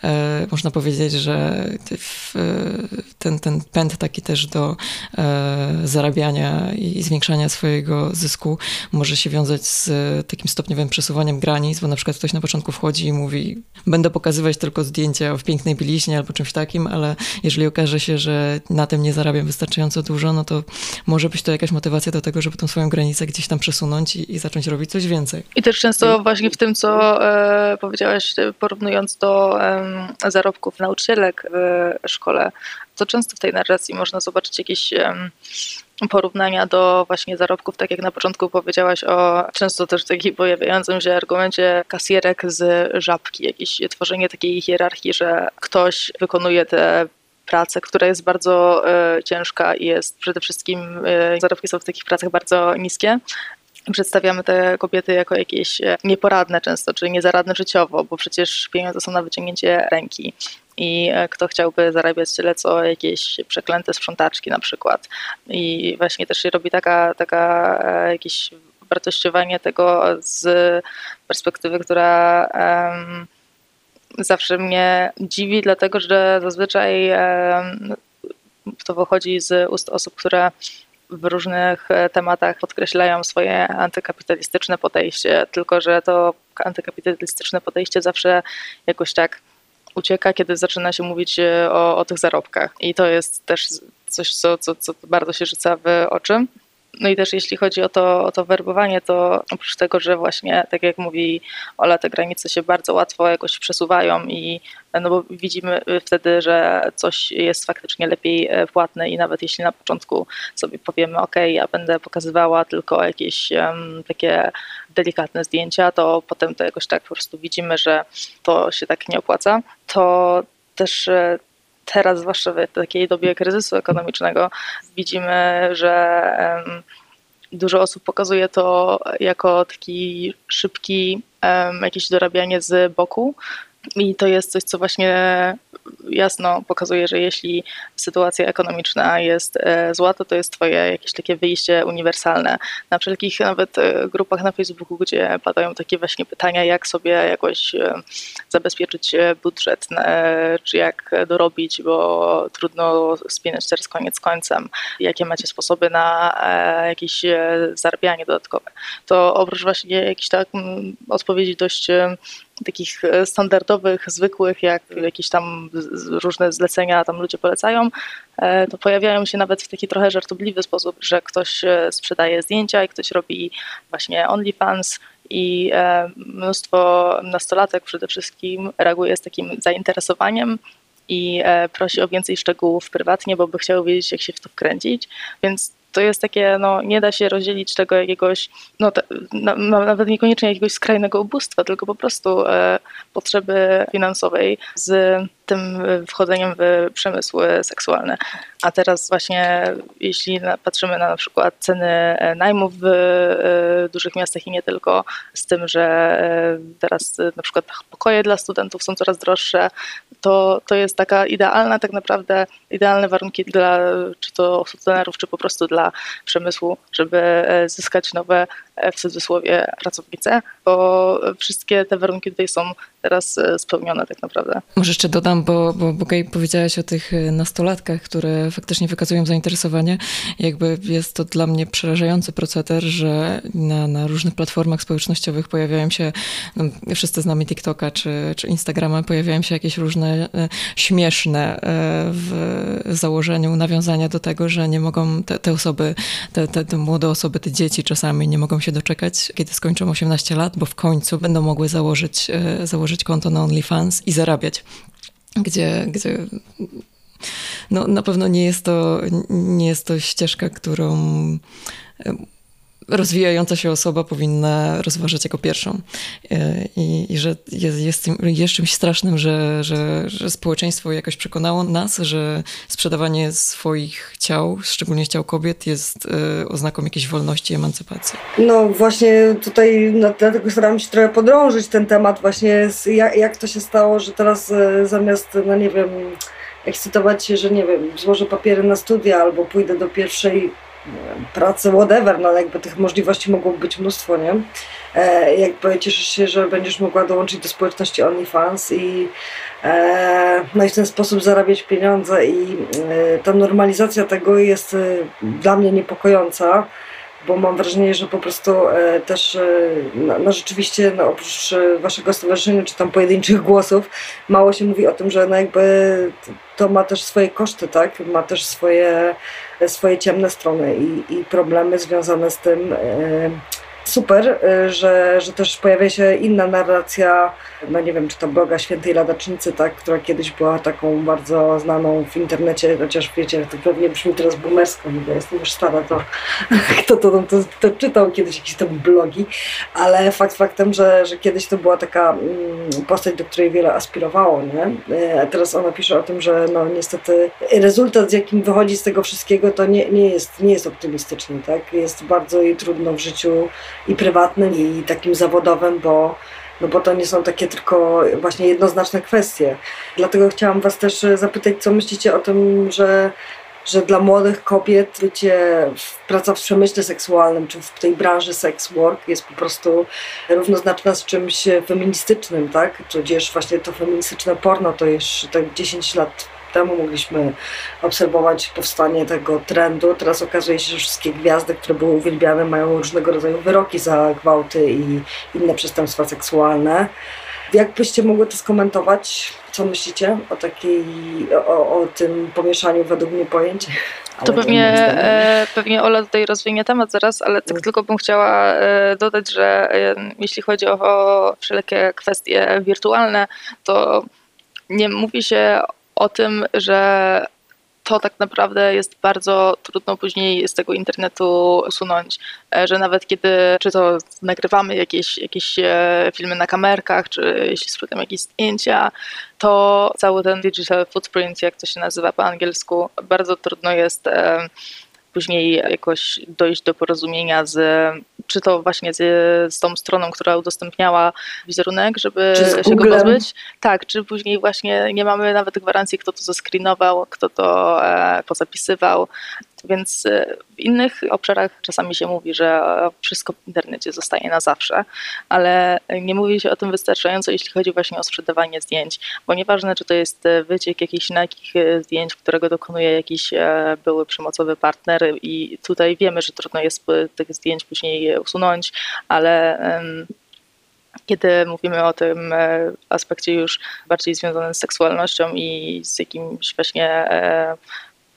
E, można powiedzieć, że ten, ten pęd taki też do e, zarabiania i zwiększania swojego zysku może się wiązać z takim stopniowym przesuwaniem granic, bo na przykład ktoś na początku wchodzi i mówi, będę pokazywać tylko zdjęcia w pięknej bieliźnie albo czymś takim, ale jeżeli okaże się, że na tym nie zarabiam wystarczająco dużo, no to może być to jakaś motywacja do tego, żeby tą swoją granicę gdzieś tam przesunąć i, i zacząć robić coś więcej. I też często właśnie w tym, co e, powiedziałaś, porównując do e, zarobków nauczycielek w szkole, to często w tej narracji można zobaczyć jakieś e, porównania do właśnie zarobków, tak jak na początku powiedziałaś o często też takim pojawiającym się argumencie kasjerek z żabki, jakieś tworzenie takiej hierarchii, że ktoś wykonuje te pracę, która jest bardzo y, ciężka i jest przede wszystkim zarobki są w takich pracach bardzo niskie, przedstawiamy te kobiety jako jakieś e, nieporadne często, czyli niezaradne życiowo, bo przecież pieniądze są na wyciągnięcie ręki. I e, kto chciałby zarabiać tyle, co jakieś przeklęte sprzątaczki na przykład. I właśnie też się robi taka, taka e, jakieś wartościowanie tego z perspektywy, która um, zawsze mnie dziwi, dlatego że zazwyczaj um, to wychodzi z ust osób, które w różnych e, tematach podkreślają swoje antykapitalistyczne podejście, tylko że to antykapitalistyczne podejście zawsze jakoś tak ucieka, kiedy zaczyna się mówić e, o, o tych zarobkach. I to jest też coś, co, co, co bardzo się rzuca w oczy. No i też jeśli chodzi o to, o to werbowanie, to oprócz tego, że właśnie, tak jak mówi Ola, te granice się bardzo łatwo jakoś przesuwają i no bo widzimy wtedy, że coś jest faktycznie lepiej e, płatne i nawet jeśli na początku sobie powiemy, ok, ja będę pokazywała tylko jakieś um, takie delikatne zdjęcia, to potem to jakoś tak po prostu widzimy, że to się tak nie opłaca, to też e, teraz, zwłaszcza w takiej dobie kryzysu ekonomicznego, widzimy, że dużo osób pokazuje to jako taki szybki jakieś dorabianie z boku. I to jest coś, co właśnie jasno pokazuje, że jeśli sytuacja ekonomiczna jest e, zła, to to jest twoje jakieś takie wyjście uniwersalne. Na wszelkich nawet e, grupach na Facebooku, gdzie padają takie właśnie pytania, jak sobie jakoś zabezpieczyć budżet, czy jak dorobić, bo trudno spinać teraz koniec końcem, jakie macie sposoby na jakieś zarabianie dodatkowe. To oprócz właśnie jakichś tak mm, odpowiedzi dość takich e, standardowych, zwykłych, jak jakieś tam różne zlecenia tam ludzie polecają, e, to pojawiają się nawet w taki trochę żartobliwy sposób, że ktoś e, sprzedaje zdjęcia i ktoś robi właśnie OnlyFans i mnóstwo nastolatek przede wszystkim reaguje z takim zainteresowaniem i prosi o więcej szczegółów prywatnie, bo by chciały wiedzieć, jak się w to wkręcić, więc to jest takie, no nie da się rozdzielić tego jakiegoś, no, na, nawet niekoniecznie jakiegoś skrajnego ubóstwa, tylko po prostu e, potrzeby finansowej z tym wchodzeniem w przemysły seksualne. A teraz właśnie, jeśli patrzymy na na przykład ceny e, najmów w e, dużych miastach i nie tylko, z tym, że e, teraz na przykład pokoje dla studentów są coraz droższe, to, to jest taka idealna tak naprawdę, idealne warunki dla czy to studentów, czy po prostu dla przemysłu, żeby zyskać nowe w cudzysłowie pracownice, bo wszystkie te warunki tutaj są teraz e, spełnione tak naprawdę. Może jeszcze dodam, bo, bo, bo Gej powiedziałaś o tych e, nastolatkach, które faktycznie wykazują zainteresowanie. Jakby jest to dla mnie przerażający proceder, że na, na różnych platformach społecznościowych pojawiają się, no, wszyscy znamy TikToka czy, czy Instagrama, pojawiają się jakieś różne e, śmieszne w założeniu nawiązania do tego, że nie mogą te, te osoby, te, te, te młode osoby, te dzieci czasami nie mogą się doczekać, kiedy skończą 18 lat, bo w końcu będą mogły założyć, e, założyć konto na OnlyFans i zarabiać. Gdzie, gdzie no, na pewno nie jest to, nie jest to ścieżka, którą rozwijająca się osoba powinna rozważać jako pierwszą. E, I, i że jest, jest, jest, czymś strasznym, że, że, że społeczeństwo jakoś przekonało nas, że sprzedawanie swoich ciał, szczególnie ciał kobiet, jest e, oznaką jakiejś wolności i emancypacji. No właśnie tutaj no, dlatego staram się trochę podrążyć ten temat właśnie, jak, jak to się stało, że teraz e, zamiast, no nie wiem, ekscytować się, że nie wiem, złożę papiery na studia albo pójdę do pierwszej pracy, whatever, no jakby tych możliwości mogło być mnóstwo, nie? E, jakby cieszysz się, że będziesz mogła dołączyć do społeczności OnlyFans i e, no i w ten sposób zarabiać pieniądze i e, ta normalizacja tego jest e, dla mnie niepokojąca, bo mam wrażenie, że po prostu e, też e, no, no, rzeczywiście no, oprócz waszego stowarzyszenia czy tam pojedynczych głosów mało się mówi o tym, że no jakby to ma też swoje koszty, tak? Ma też swoje, swoje ciemne strony i, i problemy związane z tym. E, super, y, że, że też pojawia się inna narracja, no nie wiem, czy to bloga Świętej Ladacznicy, tak, która kiedyś była taką bardzo znaną w internecie, chociaż wiecie, to pewnie brzmi teraz boomersko, bo jestem już stara, to kto to, to, to, czytał kiedyś jakieś tam blogi, ale fakt faktem, że, że kiedyś to była taka mm, postać, do której wiele aspirowało, nie? Y, a teraz ona pisze o tym, że no niestety rezultat, z jakim wychodzi z tego wszystkiego, to nie, nie, jest, nie jest optymistyczny, tak? Jest bardzo jej trudno w życiu i prywatnym, i takim zawodowym, bo, no bo to nie są takie tylko właśnie jednoznaczne kwestie. Dlatego chciałam Was też zapytać, co myślicie o tym, że że dla młodych kobiet bycie praca w przemyśle seksualnym, czy w tej branży sex work jest po prostu równoznaczna z czymś feministycznym, tak? Tudzież właśnie to feministyczne porno to już tak 10 lat temu mogliśmy obserwować powstanie tego trendu. Teraz okazuje się, że wszystkie gwiazdy, które były uwielbiane, mają różnego rodzaju wyroki za gwałty i inne przestępstwa seksualne. Jak byście mogły to skomentować? Co myślicie o takiej, o, o tym pomieszaniu według mnie pojęć? To pewnie, e, pewnie Ola tutaj rozwinie temat zaraz, ale tak mm. tylko bym chciała e, dodać, że e, jeśli chodzi o, o wszelkie kwestie wirtualne, to nie mówi się o tym, że to tak naprawdę jest bardzo trudno później z tego internetu usunąć, e, że nawet kiedy, czy to nagrywamy jakieś, jakieś e, filmy na kamerkach, czy jeśli sprzedamy jakieś zdjęcia, to cały ten digital footprint, jak to się nazywa po angielsku, bardzo trudno jest e, później jakoś dojść do porozumienia z, czy to właśnie z, z tą stroną, która udostępniała wizerunek, żeby się go pozbyć. Tak, czy później właśnie nie mamy nawet gwarancji, kto to zeskrinował, kto to e, pozapisywał. Więc e, w innych obszarach czasami się mówi, że wszystko w internecie zostaje na zawsze, ale nie mówi się o tym wystarczająco, jeśli chodzi właśnie o sprzedawanie zdjęć, bo nieważne, czy to jest wyciek jakichś takich e, zdjęć, którego dokonuje jakiś e, były przemocowy partner i tutaj wiemy, że trudno jest tych zdjęć później usunąć, ale kiedy mówimy o tym aspekcie już bardziej związanym z seksualnością i z jakimś właśnie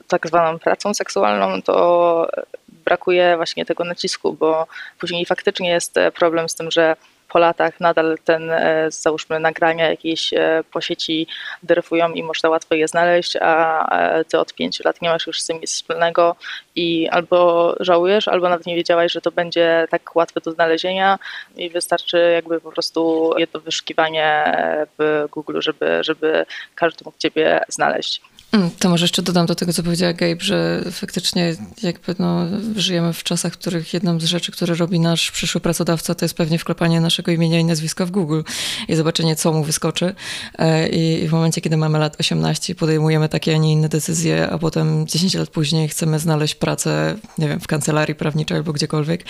tak zwaną pracą seksualną, to brakuje właśnie tego nacisku, bo później faktycznie jest problem z tym, że po latach nadal ten, e, załóżmy, nagrania jakieś e, po sieci dryfują i można łatwo je znaleźć, a ty od pięciu lat nie masz już z tym nic wspólnego i albo żałujesz, albo nawet nie wiedziałaś, że to będzie tak łatwe do znalezienia i wystarczy jakby po prostu jedno wyszukiwanie w Google, żeby, żeby każdy mógł ciebie znaleźć. Mm, to może jeszcze dodam do tego, co powiedziała Gabe, że faktycznie jakby no, żyjemy w czasach, w których jedną z rzeczy, które robi nasz przyszły pracodawca, to jest pewnie wklepanie naszego imienia i nazwiska w Google i zobaczenie, co mu wyskoczy. E, I w momencie, kiedy mamy lat 18, podejmujemy takie, a nie inne decyzje, a potem 10 lat później chcemy znaleźć pracę, nie wiem, w kancelarii prawniczej albo gdziekolwiek,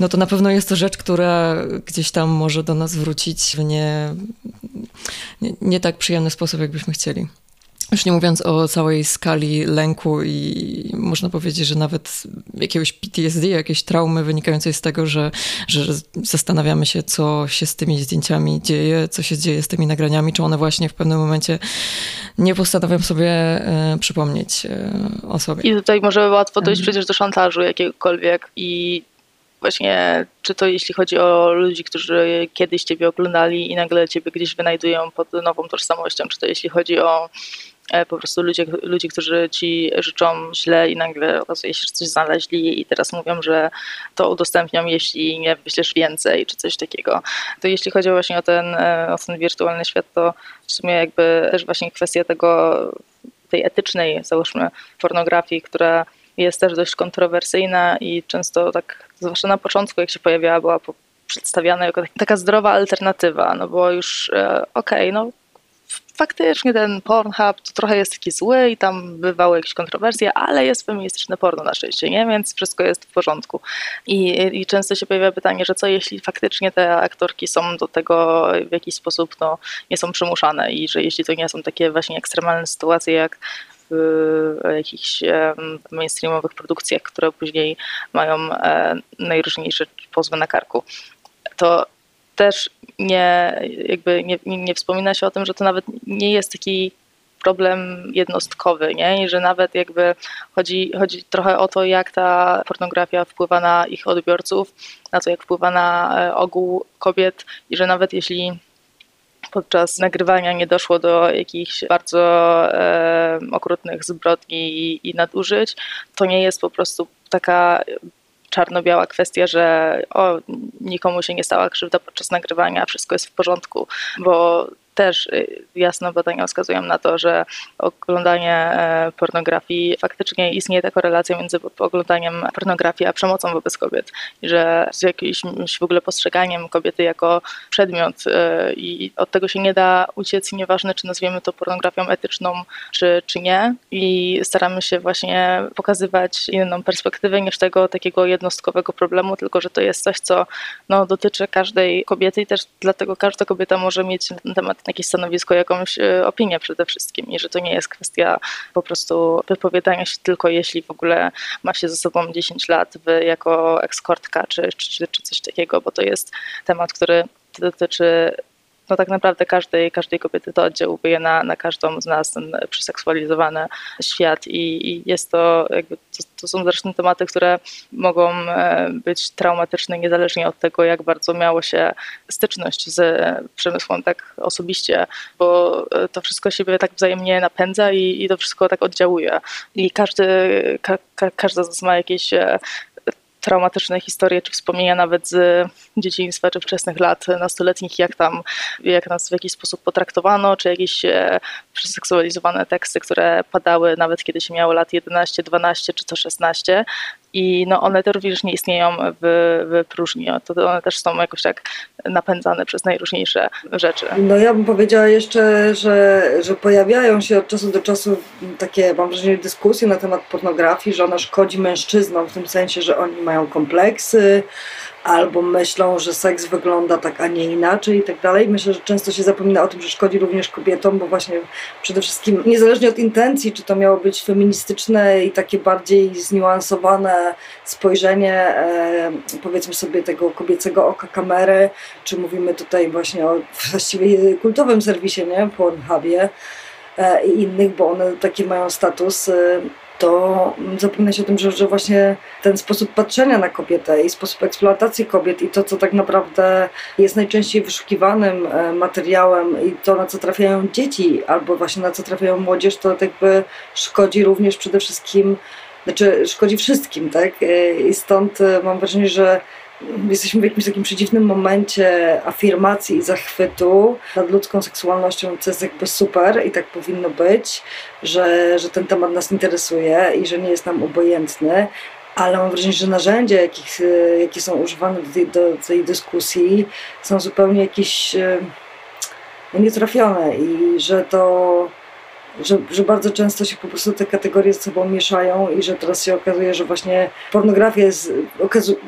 no to na pewno jest to rzecz, która gdzieś tam może do nas wrócić w nie, nie, nie tak przyjemny sposób, jakbyśmy chcieli. Już nie mówiąc o całej skali lęku i można powiedzieć, że nawet jakiegoś PTSD, jakiejś traumy wynikającej z tego, że, że zastanawiamy się, co się z tymi zdjęciami dzieje, co się dzieje z tymi nagraniami, czy one właśnie w pewnym momencie nie postanowią sobie e, przypomnieć e, o sobie. I tutaj może łatwo dojść mhm. przecież do szantażu jakiegokolwiek i właśnie, czy to jeśli chodzi o ludzi, którzy kiedyś ciebie oglądali i nagle ciebie gdzieś wynajdują pod nową tożsamością, czy to jeśli chodzi o po prostu ludzie, ludzi, którzy ci życzą źle i nagle okazuje się, że coś znaleźli i teraz mówią, że to udostępnią, jeśli nie wyślesz więcej, czy coś takiego. To jeśli chodzi właśnie o ten, e, o ten wirtualny świat, to w sumie jakby też właśnie kwestia tego, tej etycznej, załóżmy, pornografii, która jest też dość kontrowersyjna i często tak, zwłaszcza na początku, jak się pojawiała, była przedstawiana jako taka zdrowa alternatywa, no bo już e, okej, okay, no faktycznie ten Pornhub to trochę jest taki zły i tam bywały jakieś kontrowersje, ale jest feministyczne porno na szczęście, nie? Więc wszystko jest w porządku. I, I często się pojawia pytanie, że co jeśli faktycznie te aktorki są do tego w jakiś sposób no, nie są przymuszane i że jeśli to nie są takie właśnie ekstremalne sytuacje jak jakichś mainstreamowych produkcjach, które później mają e, najróżniejsze pozwy na karku, to też nie, jakby nie, nie wspomina się o tym, że to nawet nie jest taki problem jednostkowy, nie? I że nawet jakby chodzi, chodzi trochę o to, jak ta pornografia wpływa na ich odbiorców, na to, jak wpływa na e, ogół kobiet i że nawet jeśli podczas nagrywania nie doszło do jakichś bardzo e, okrutnych zbrodni i, i nadużyć, to nie jest po prostu taka czarno-biała kwestia, że o, nikomu się nie stała krzywda podczas nagrywania, wszystko jest w porządku, bo też y, jasno badania wskazują na to, że oglądanie e, pornografii faktycznie istnieje ta korelacja między oglądaniem pornografii a przemocą wobec kobiet. Że z jakimś w ogóle postrzeganiem kobiety jako przedmiot e, i od tego się nie da uciec nieważne, czy nazwiemy to pornografią etyczną, czy, czy nie. I staramy się właśnie pokazywać inną perspektywę niż tego takiego jednostkowego problemu, tylko że to jest coś, co no, dotyczy każdej kobiety i też dlatego każda kobieta może mieć na temat jakieś stanowisko, jakąś e, opinię przede wszystkim i że to nie jest kwestia po prostu wypowiadania się tylko jeśli w ogóle ma się ze sobą 10 lat jako ekskortka czy, czy, czy coś takiego, bo to jest temat, który dotyczy no tak naprawdę każdej, każdej kobiety to oddziałuje na, na każdą z nas, ten przeseksualizowany świat i, i jest to jakby, to, to, są zresztą tematy, które mogą e, być traumatyczne niezależnie od tego, jak bardzo miało się styczność z przemysłem tak osobiście, bo e, to wszystko siebie tak wzajemnie napędza i, i to wszystko tak oddziałuje. I każdy, ka, ka, każda z nas ma jakieś e, traumatyczne historie czy wspomnienia nawet z dzieciństwa czy wczesnych lat nastoletnich, jak tam, jak nas w jakiś sposób potraktowano, czy jakieś e, przeseksualizowane teksty, które padały nawet kiedy się miało lat 11, 12 czy to 16 i no one też również nie istnieją w, w próżni. To one też są jakoś tak napędzane przez najróżniejsze rzeczy. No ja bym powiedziała jeszcze, że, że pojawiają się od czasu do czasu takie, mam wrażenie, dyskusje na temat pornografii, że ona szkodzi mężczyznom w tym sensie, że oni mają kompleksy, albo myślą, że seks wygląda tak, a nie inaczej i tak dalej. Myślę, że często się zapomina o tym, że szkodzi również kobietom, bo właśnie przede wszystkim, niezależnie od intencji, czy to miało być feministyczne i takie bardziej zniuansowane spojrzenie, e, powiedzmy sobie, tego kobiecego oka kamery, czy mówimy tutaj właśnie o właściwie kultowym serwisie, nie? Pornhubie e, i innych, bo one takie mają status. To zapomina się o tym, że, że właśnie ten sposób patrzenia na kobietę i sposób eksploatacji kobiet i to, co tak naprawdę jest najczęściej wyszukiwanym e, materiałem i to, na co trafiają dzieci albo właśnie na co trafiają młodzież, to jakby szkodzi również przede wszystkim, znaczy szkodzi wszystkim, tak? E, I stąd e, mam wrażenie, że jesteśmy w jakimś takim przedziwnym momencie afirmacji i zachwytu nad ludzką seksualnością, co jest jakby super i tak powinno być, że, że ten temat nas interesuje i że nie jest nam obojętny. Ale mam wrażenie, że narzędzia, jakich, jakie są używane do tej, do tej dyskusji, są zupełnie jakieś no, nietrafione i że to że, że bardzo często się po prostu te kategorie ze sobą mieszają i że teraz się okazuje, że właśnie pornografia jest,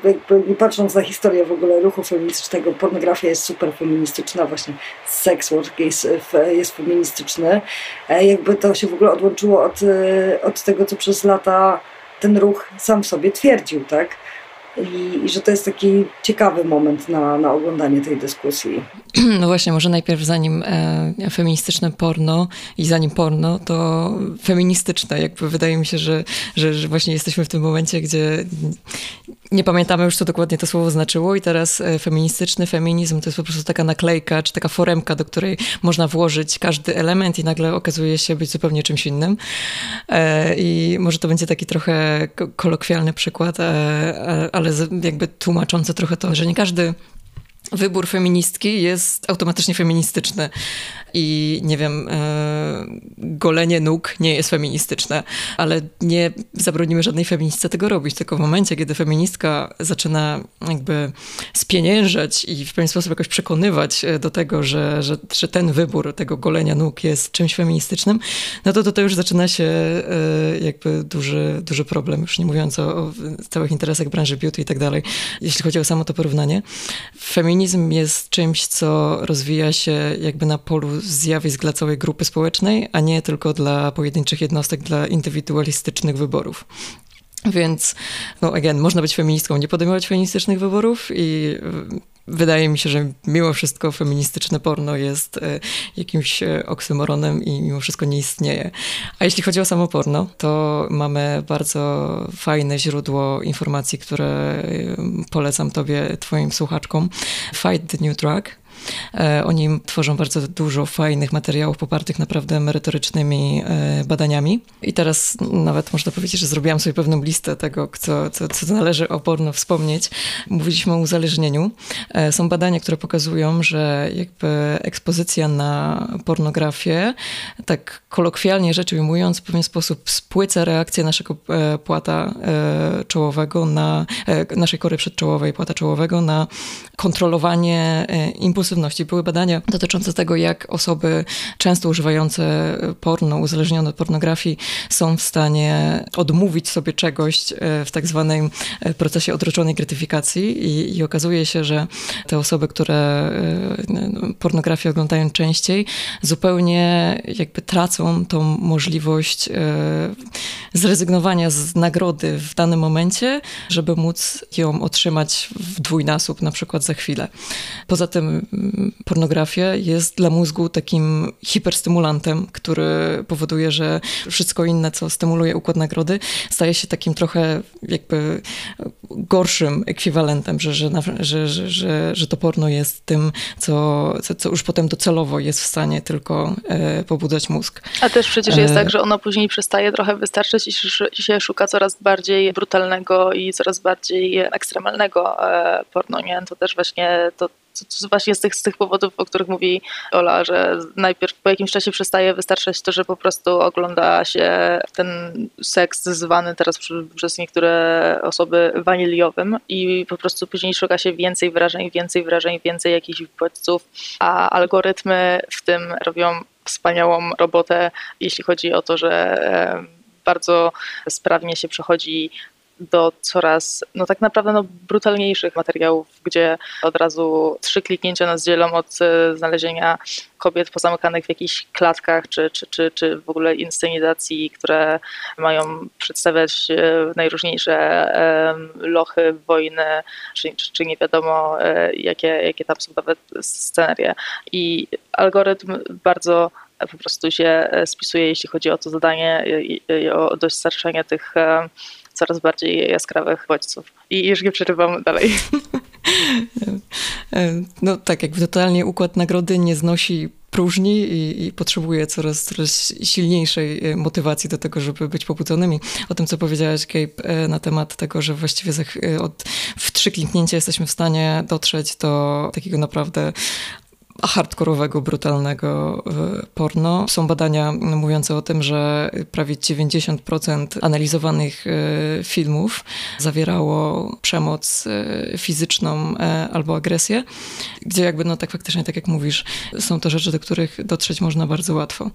jakby patrząc na historię w ogóle ruchu feministycznego, pornografia jest super feministyczna, właśnie seks jest, jest feministyczny. E, jakby to się w ogóle odłączyło od, e, od tego, co przez lata ten ruch sam w sobie twierdził, tak? I, i, że to jest taki ciekawy moment na, na oglądanie tej dyskusji. No właśnie, może najpierw zanim e, feministyczne porno i zanim porno, to feministyczne. Jakby wydaje mi się, że, że, że właśnie jesteśmy w tym momencie, gdzie nie pamiętamy już, co dokładnie to słowo znaczyło i teraz e, feministyczny feminizm to jest po prostu taka naklejka, czy taka foremka, do której można włożyć każdy element i nagle okazuje się być zupełnie czymś innym. E, I może to będzie taki trochę kolokwialny przykład, e, ale jakby tłumaczący trochę to, że nie każdy wybór feministki jest automatycznie feministyczny. I nie wiem, e, golenie nóg nie jest feministyczne, ale nie zabronimy żadnej feministce tego robić, tylko w momencie, kiedy feministka zaczyna jakby spieniężać i w pewien sposób jakoś przekonywać e, do tego, że, że, że ten wybór tego golenia nóg jest czymś feministycznym, no to to już zaczyna się e, jakby duży, duży problem, już nie mówiąc o, o całych interesach branży beauty i tak dalej, jeśli chodzi o samo to porównanie. Feminizm jest czymś, co rozwija się jakby na polu zjawisk dla całej grupy społecznej, a nie tylko dla pojedynczych jednostek, dla indywidualistycznych wyborów. Więc, no again, można być feministką, nie podejmować feministycznych wyborów i wydaje mi się, że mimo wszystko feministyczne porno jest e, jakimś e, oksymoronem i mimo wszystko nie istnieje. A jeśli chodzi o samo porno, to mamy bardzo fajne źródło informacji, które e, polecam tobie, twoim słuchaczkom. Fight the New Drug oni tworzą bardzo dużo fajnych materiałów popartych naprawdę merytorycznymi e, badaniami. I teraz nawet można powiedzieć, że zrobiłam sobie pewną listę tego, co, co, co należy oporno wspomnieć. Mówiliśmy o uzależnieniu. E, są badania, które pokazują, że jakby ekspozycja na pornografię, tak kolokwialnie rzecz ujmując, w pewien sposób spłyca reakcję naszego płata czołowego na, naszej kory przedczołowej, płata czołowego na kontrolowanie impulsów Były badania dotyczące tego, jak osoby często używające porno, uzależnione od pornografii, są w stanie odmówić sobie czegoś e, w tak zwanym e, procesie odroczonej gratyfikacji i, i okazuje się, że te osoby, które e, pornografię oglądają częściej, zupełnie jakby tracą tą możliwość zrezygnowania z nagrody w danym momencie, żeby móc ją otrzymać w dwójnasób, na przykład za chwilę. Poza tym pornografia jest dla mózgu takim hiperstymulantem, który powoduje, że wszystko inne, co stymuluje układ nagrody, staje się takim trochę jakby gorszym ekwiwalentem, że, że, że, że, że to porno jest tym, co, co, co już potem docelowo jest w stanie tylko e, pobudzać mózg. A też przecież jest e, tak, że ono później przestaje trochę wystarczyć i się szuka coraz bardziej brutalnego i coraz bardziej ekstremalnego e, porno, nie? To też właśnie to właśnie z tych, z tych powodów, o których mówi Ola, że najpierw po jakimś czasie przestaje wystarczać to, że po prostu ogląda się ten seks zwany teraz przez niektóre osoby waniliowym i po prostu później szuka się więcej wrażeń, więcej wrażeń, więcej jakichś bodźców, a algorytmy w tym robią wspaniałą robotę, jeśli chodzi o to, że bardzo sprawnie się przechodzi do coraz, no tak naprawdę no, brutalniejszych materiałów, gdzie od razu trzy kliknięcia nas dzielą od e, znalezienia kobiet pozamykanych w jakichś klatkach, czy, czy, czy, czy w ogóle inscenizacji, które mają przedstawiać e, najróżniejsze lochy, wojny, czy, czy, nie wiadomo e, jakie, jakie tam są nawet scenerie. I algorytm bardzo po prostu się spisuje, jeśli chodzi o to zadanie, o dostarczenie tych coraz bardziej jaskrawych bodźców. I już nie przerywam dalej. No tak, jakby totalnie układ nagrody nie znosi próżni i, i, potrzebuje coraz, coraz silniejszej e, motywacji do tego, żeby być pobudzonymi. O tym, co powiedziałaś, Gabe, e, na temat tego, że właściwie e, od, w trzy kliknięcia jesteśmy w stanie dotrzeć do takiego naprawdę hardkorowego, brutalnego e, porno. Są badania mówiące o tym, że prawie 90% analizowanych e, filmów zawierało przemoc e, fizyczną albo agresję, gdzie jakby, no tak faktycznie, tak jak mówisz, są to rzeczy, do których dotrzeć można bardzo łatwo.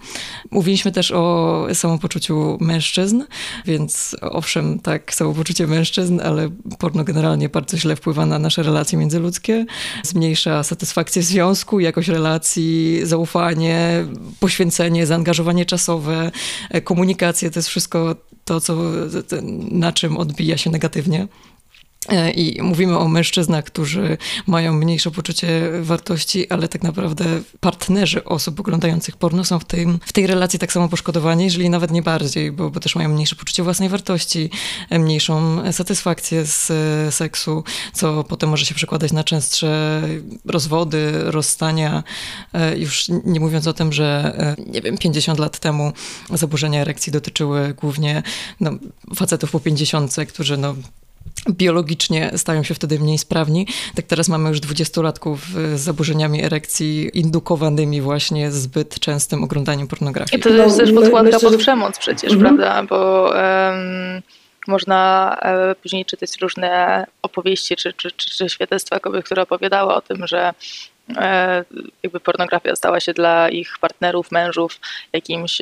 Mówiliśmy też o samopoczuciu mężczyzn, więc owszem, tak, samopoczucie mężczyzn, ale porno generalnie bardzo źle wpływa na nasze relacje międzyludzkie, zmniejsza satysfakcję związku, jakość relacji, zaufanie, poświęcenie, zaangażowanie czasowe, e, komunikację, to jest wszystko to, co, na czym odbija się negatywnie. E, I mówimy o mężczyznach, którzy mają mniejsze poczucie wartości, ale tak naprawdę partnerzy osób oglądających porno są w, tym, w tej relacji tak samo poszkodowani, jeżeli nawet nie bardziej, bo, bo też mają mniejsze poczucie własnej wartości, e, mniejszą satysfakcję z e, seksu, co potem może się przekładać na częstsze rozwody, rozstania. Już nie mówiąc o tym, że nie wiem, 50 lat temu zaburzenia erekcji dotyczyły głównie no, facetów po 50, którzy no, biologicznie stają się wtedy mniej sprawni. Tak teraz mamy już dwudziestolatków z zaburzeniami erekcji indukowanymi właśnie zbyt częstym oglądaniem pornografii. I to jest też podkładka pod przemoc przecież, mhm. prawda? Bo um, można um, później czytać różne opowieści czy, czy, czy, czy świadectwa kobiet, które opowiadały o tym, że e, jakby pornografia stała się dla ich partnerów, mężów jakimś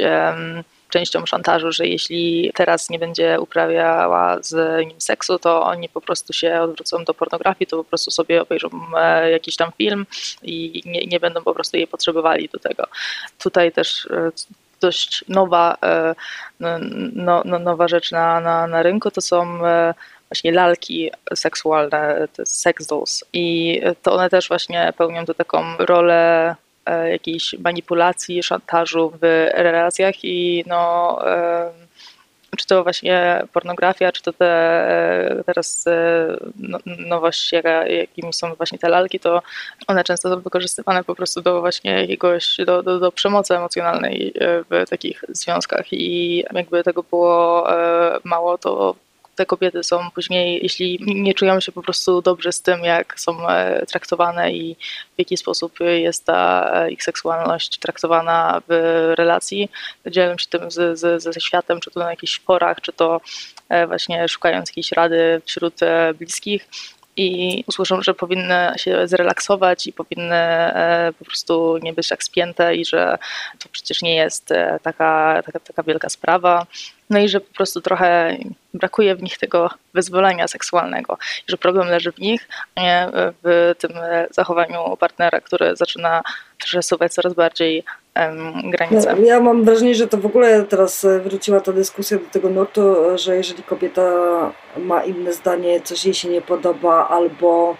częścią szantażu, że jeśli teraz nie będzie uprawiała z nim seksu, to oni po prostu się odwrócą do pornografii, to po prostu sobie obejrzą e, jakiś tam film i nie, nie będą po prostu jej potrzebowali do tego. Tutaj też e, dość nowa, e, no, no, nowa rzecz na, na, na rynku to są właśnie lalki seksualne, te sex dolls i to one też właśnie pełnią tu taką rolę jakiejś manipulacji, szantażu w relacjach i no czy to właśnie pornografia, czy to te e, teraz e, no, nowości, jakimi są właśnie te lalki, to one często są wykorzystywane po prostu do właśnie jakiegoś, do, do, do przemocy emocjonalnej w takich związkach i jakby tego było mało, to te kobiety są później, jeśli nie czują się po prostu dobrze z tym, jak są e, traktowane i w jaki sposób jest ta e, ich seksualność traktowana w relacji, dzielą się tym z, z, ze światem, czy to na jakichś forach, czy to e, właśnie szukając jakiejś rady wśród bliskich i usłyszą, że powinny się zrelaksować i powinny po prostu nie być tak spięte i że to przecież nie jest taka, taka, taka wielka sprawa. No i że po prostu trochę brakuje w nich tego wyzwolenia seksualnego, że problem leży w nich, a nie w tym zachowaniu partnera, który zaczyna przesuwać coraz bardziej granice. Ja, ja mam wrażenie, że to w ogóle teraz wróciła ta dyskusja do tego nurtu, że jeżeli kobieta ma inne zdanie, coś jej się nie podoba, albo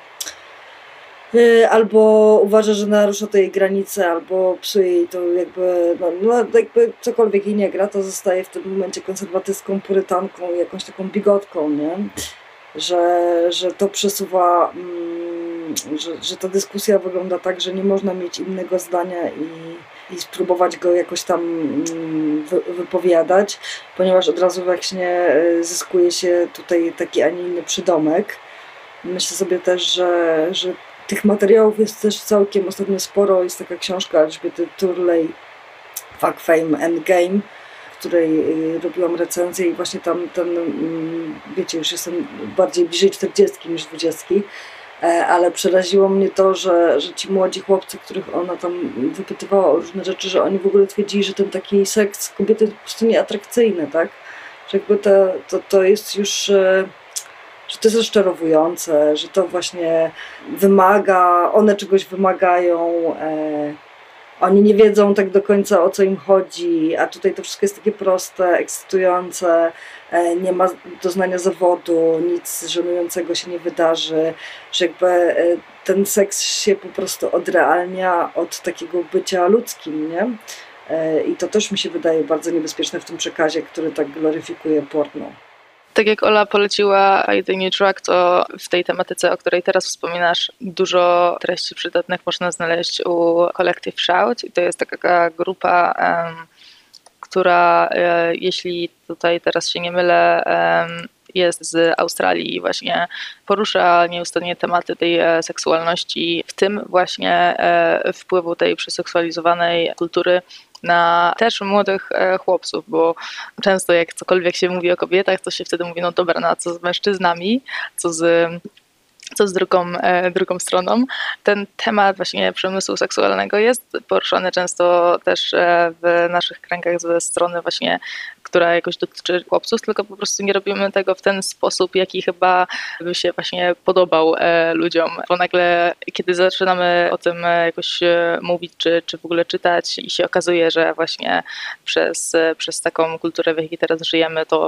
albo uważa, że narusza tej granice, albo psuje jej to jakby, no, no jakby cokolwiek jej nie gra, to zostaje w tym momencie konserwatystką, purytanką jakąś taką bigotką, nie? Że, że to przesuwa, mm, że, że ta dyskusja wygląda tak, że nie można mieć innego zdania i, i spróbować go jakoś tam mm, wy, wypowiadać, ponieważ od razu właśnie y, zyskuje się tutaj taki, a nie inny przydomek. Myślę sobie też, że, że tych materiałów jest też całkiem ostatnio sporo. Jest taka książka Elżbiety Turley, Fuck Fame Endgame, której y, robiłam recenzję i właśnie tam ten, mm, wiecie, już jestem bardziej bliżej 40 niż 20, e, ale przeraziło mnie to, że, że ci młodzi chłopcy, których ona tam wypytywała o różne rzeczy, że oni w ogóle twierdzili, że ten taki seks kobiety jest po prostu nieatrakcyjny, tak? Że jakby to, to, to jest już e, że to jest rozczarowujące, że to właśnie wymaga, one czegoś wymagają, e, oni nie wiedzą tak do końca o co im chodzi, a tutaj to wszystko jest takie proste, ekscytujące, e, nie ma doznania zawodu, nic żenującego się nie wydarzy, że jakby e, ten seks się po prostu odrealnia od takiego bycia ludzkim, nie? E, I to też mi się wydaje bardzo niebezpieczne w tym przekazie, który tak gloryfikuje porno. Tak jak Ola poleciła I The New Track, to w tej tematyce, o której teraz wspominasz, dużo treści przydatnych można znaleźć u Collective Shout. I to jest taka grupa, um, która, e, jeśli tutaj teraz się nie mylę, jest z Australii i właśnie porusza nieustannie tematy tej e, seksualności, w tym właśnie e, wpływu tej przeseksualizowanej kultury na też młodych e, chłopców, bo często jak cokolwiek się mówi o kobietach, to się wtedy mówi, no dobra, no a co z mężczyznami, co z co z drugą, e, drugą stroną. Ten temat właśnie przemysłu seksualnego jest poruszany często też e, w naszych kręgach ze strony właśnie która jakoś dotyczy chłopców, tylko po prostu nie robimy tego w ten sposób, jaki chyba by się właśnie podobał e, ludziom. Bo nagle, kiedy zaczynamy o tym e, jakoś e, mówić, czy, czy w ogóle czytać i się okazuje, że właśnie przez, przez taką kulturę, w jakiej teraz żyjemy, to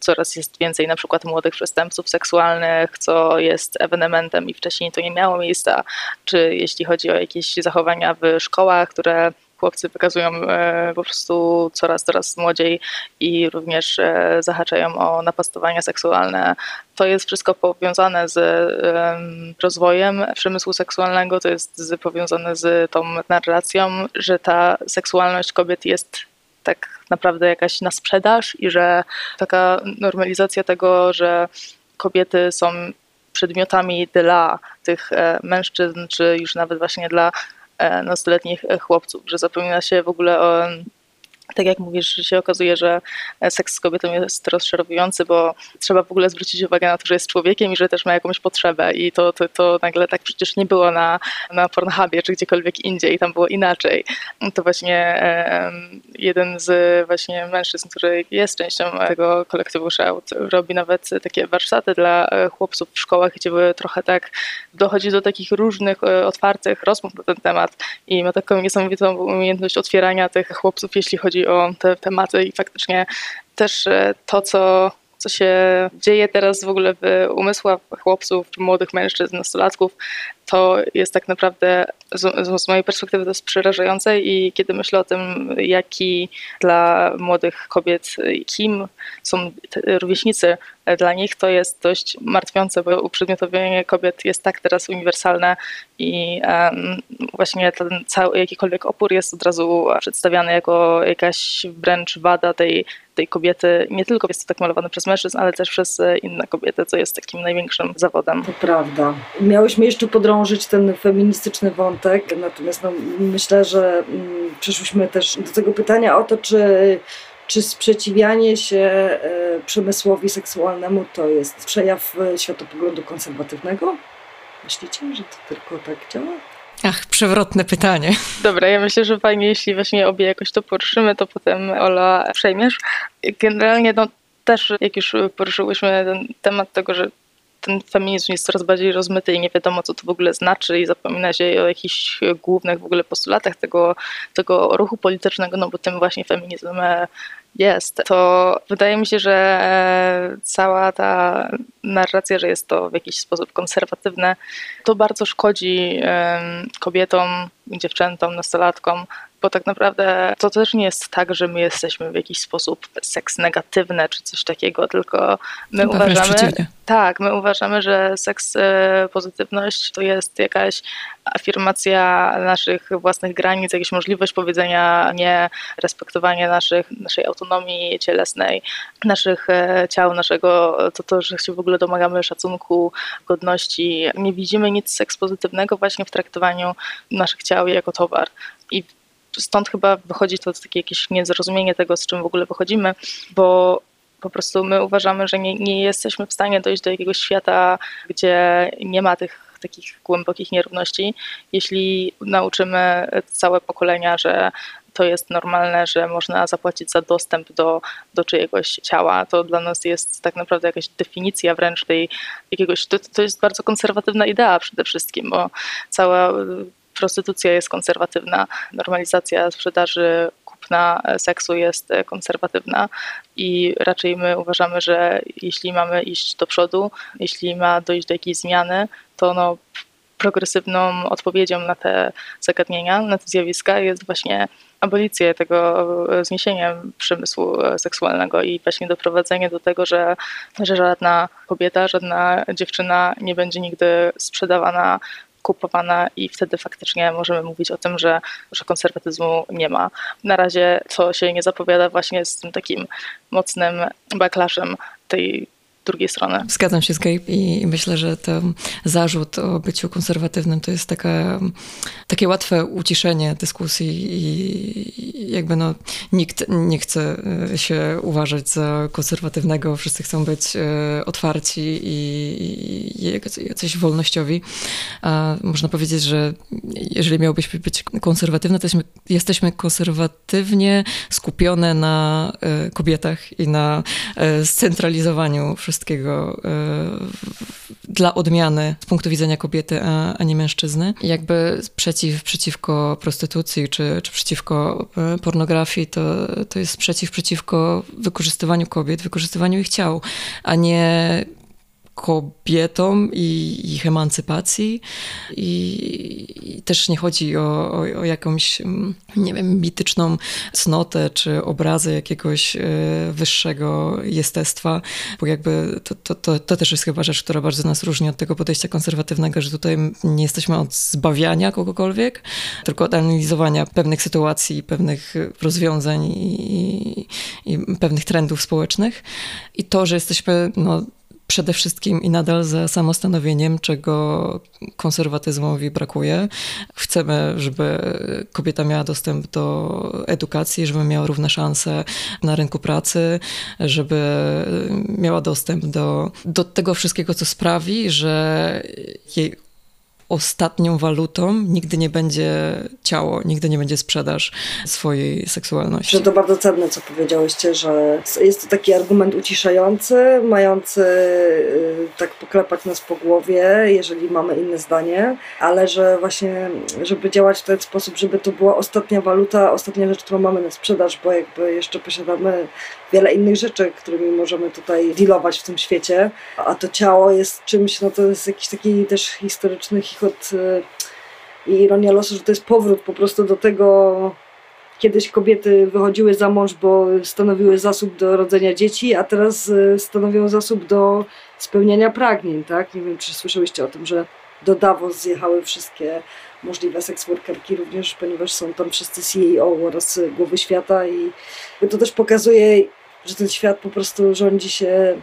coraz jest więcej na przykład młodych przestępców seksualnych, co jest ewenementem i wcześniej to nie miało miejsca, czy jeśli chodzi o jakieś zachowania w szkołach, które chłopcy wykazują e, po prostu coraz, coraz młodziej i również e, zahaczają o napastowania seksualne. To jest wszystko powiązane z rozwojem przemysłu seksualnego, to jest powiązane z tą narracją, że ta seksualność kobiet jest tak naprawdę jakaś na sprzedaż i że taka normalizacja tego, że kobiety są przedmiotami dla tych e, mężczyzn, czy już nawet właśnie dla nastoletnich e, chłopców, że zapomina się w ogóle o tak jak mówisz, się okazuje, że seks z kobietą jest rozczarowujący, bo trzeba w ogóle zwrócić uwagę na to, że jest człowiekiem i że też ma jakąś potrzebę i to, to, to nagle tak przecież nie było na, na Pornhubie czy gdziekolwiek indziej, tam było inaczej. To właśnie jeden z właśnie mężczyzn, który jest częścią tego kolektywu Shout, robi nawet takie warsztaty dla e, chłopców w szkołach, gdzie trochę tak dochodzi do takich różnych e, otwartych rozmów na ten temat i ma taką niesamowitą umiejętność otwierania tych chłopców, jeśli chodzi o te tematy i faktycznie też e, to, co co się dzieje teraz w ogóle w umysłach chłopców, młodych mężczyzn, nastolatków, to jest tak naprawdę z, z, mojej perspektywy to jest przerażające i kiedy myślę o tym, jaki dla młodych kobiet, kim są rówieśnicy dla nich, to jest dość martwiące, bo uprzedmiotowienie kobiet jest tak teraz uniwersalne i um, właśnie ten cały jakikolwiek opór jest od razu przedstawiany jako jakaś wręcz wada tej tej kobiety, nie tylko jest to tak malowane przez mężczyzn, ale też przez inne kobiety, co jest takim największym zawodem. To prawda. Miałyśmy jeszcze podrążyć ten feministyczny wątek, natomiast no, myślę, że mm, przeszłyśmy też do tego pytania o to, czy czy sprzeciwianie się e, przemysłowi seksualnemu to jest przejaw e, światopoglądu konserwatywnego? Myślicie, że to tylko tak działa? Ach, przewrotne pytanie. Dobra, ja myślę, że fajnie, jeśli właśnie obie jakoś to poruszymy, to potem Ola przejmiesz. Generalnie no, też jak już poruszyłyśmy ten temat tego, że ten feminizm jest coraz bardziej rozmyty i nie wiadomo, co to w ogóle znaczy i zapomina się o jakichś głównych w ogóle postulatach tego, tego ruchu politycznego, no bo tym właśnie feminizm jest, to wydaje mi się, że cała ta narracja, że jest to w jakiś sposób konserwatywne, to bardzo szkodzi kobietom, dziewczętom, nastolatkom, bo tak naprawdę to też nie jest tak, że my jesteśmy w jakiś sposób seks negatywne czy coś takiego, tylko my Chyba uważamy. Tak, my uważamy, że seks e, pozytywność to jest jakaś afirmacja naszych własnych granic, jakaś możliwość powiedzenia nie, respektowanie naszych, naszej autonomii cielesnej, naszych e, ciał, naszego, to to, że się w ogóle domagamy szacunku, godności. Nie widzimy nic seks pozytywnego właśnie w traktowaniu naszych ciał jako towar. I stąd chyba wychodzi to takie jakieś niezrozumienie tego, z czym w ogóle wychodzimy, bo po prostu my uważamy, że nie, nie jesteśmy w stanie dojść do jakiegoś świata, gdzie nie ma tych takich głębokich nierówności, jeśli nauczymy całe pokolenia, że to jest normalne, że można zapłacić za dostęp do, do czyjegoś ciała. To dla nas jest tak naprawdę jakaś definicja wręcz tej jakiegoś, to, to jest bardzo konserwatywna idea przede wszystkim, bo cała prostytucja jest konserwatywna, normalizacja sprzedaży kupna seksu jest konserwatywna i raczej my uważamy, że jeśli mamy iść do przodu, jeśli ma dojść do jakiejś zmiany, to no, progresywną odpowiedzią na te zagadnienia, na te zjawiska jest właśnie abolicja tego zniesienia przemysłu seksualnego i właśnie doprowadzenie do tego, że, że żadna kobieta, żadna dziewczyna nie będzie nigdy sprzedawana kupowana i wtedy faktycznie możemy mówić o tym, że, że konserwatyzmu nie ma. Na razie to się nie zapowiada właśnie z tym takim mocnym backlashem tej drugiej strony. Zgadzam się z Gabe i myślę, że ten zarzut o byciu konserwatywnym to jest taka, takie łatwe uciszenie dyskusji i jakby no, nikt nie chce e, się uważać za konserwatywnego, wszyscy chcą być e, otwarci i, i jacyś wolnościowi. A można powiedzieć, że jeżeli miałbyśmy być konserwatywne, to jesteśmy, jesteśmy konserwatywnie skupione na e, kobietach i na scentralizowaniu wszystkich wszystkiego e, dla odmiany z punktu widzenia kobiety, a, nie mężczyzny. Jakby przeciw, przeciwko prostytucji czy, czy przeciwko e, pornografii, to, to jest przeciw przeciwko wykorzystywaniu kobiet, wykorzystywaniu ich ciał, a nie kobietom i ich emancypacji. I, i też nie chodzi o, o, o, jakąś, mm, nie wiem, mityczną cnotę czy obrazę jakiegoś e, wyższego jestestwa, bo jakby to, to, to, to też jest chyba rzecz, która bardzo nas różni od tego podejścia konserwatywnego, że tutaj nie jesteśmy od zbawiania kogokolwiek, tylko od analizowania pewnych sytuacji, pewnych rozwiązań i, i pewnych trendów społecznych. I to, że jesteśmy no, przede wszystkim i nadal za samostanowieniem, czego konserwatyzmowi brakuje. Chcemy, żeby kobieta miała dostęp do edukacji, żeby miała równe szanse na rynku pracy, żeby miała dostęp do, do tego wszystkiego, co sprawi, że jej ostatnią walutą nigdy nie będzie ciało, nigdy nie będzie sprzedaż swojej seksualności. Że to bardzo cenne, co powiedziałyście, że jest to taki argument uciszający, mający y, tak poklepać nas po głowie, jeżeli mamy inne zdanie, ale że właśnie, żeby działać w ten sposób, żeby to była ostatnia waluta, ostatnia rzecz, którą mamy na sprzedaż, bo jakby jeszcze posiadamy wiele innych rzeczy, którymi możemy tutaj dealować w tym świecie, a to ciało jest czymś, no to jest jakiś taki też historyczny chichot y, i ironia losu, że to jest powrót po prostu do tego, kiedyś kobiety wychodziły za mąż, bo stanowiły zasób do rodzenia dzieci, a teraz y, stanowią zasób do spełniania pragnień, tak? Nie wiem, czy słyszałyście o tym, że do Davos zjechały wszystkie możliwe seksworkerki również, ponieważ są tam wszyscy CEO oraz głowy świata i to też pokazuje, że ten świat po prostu rządzi się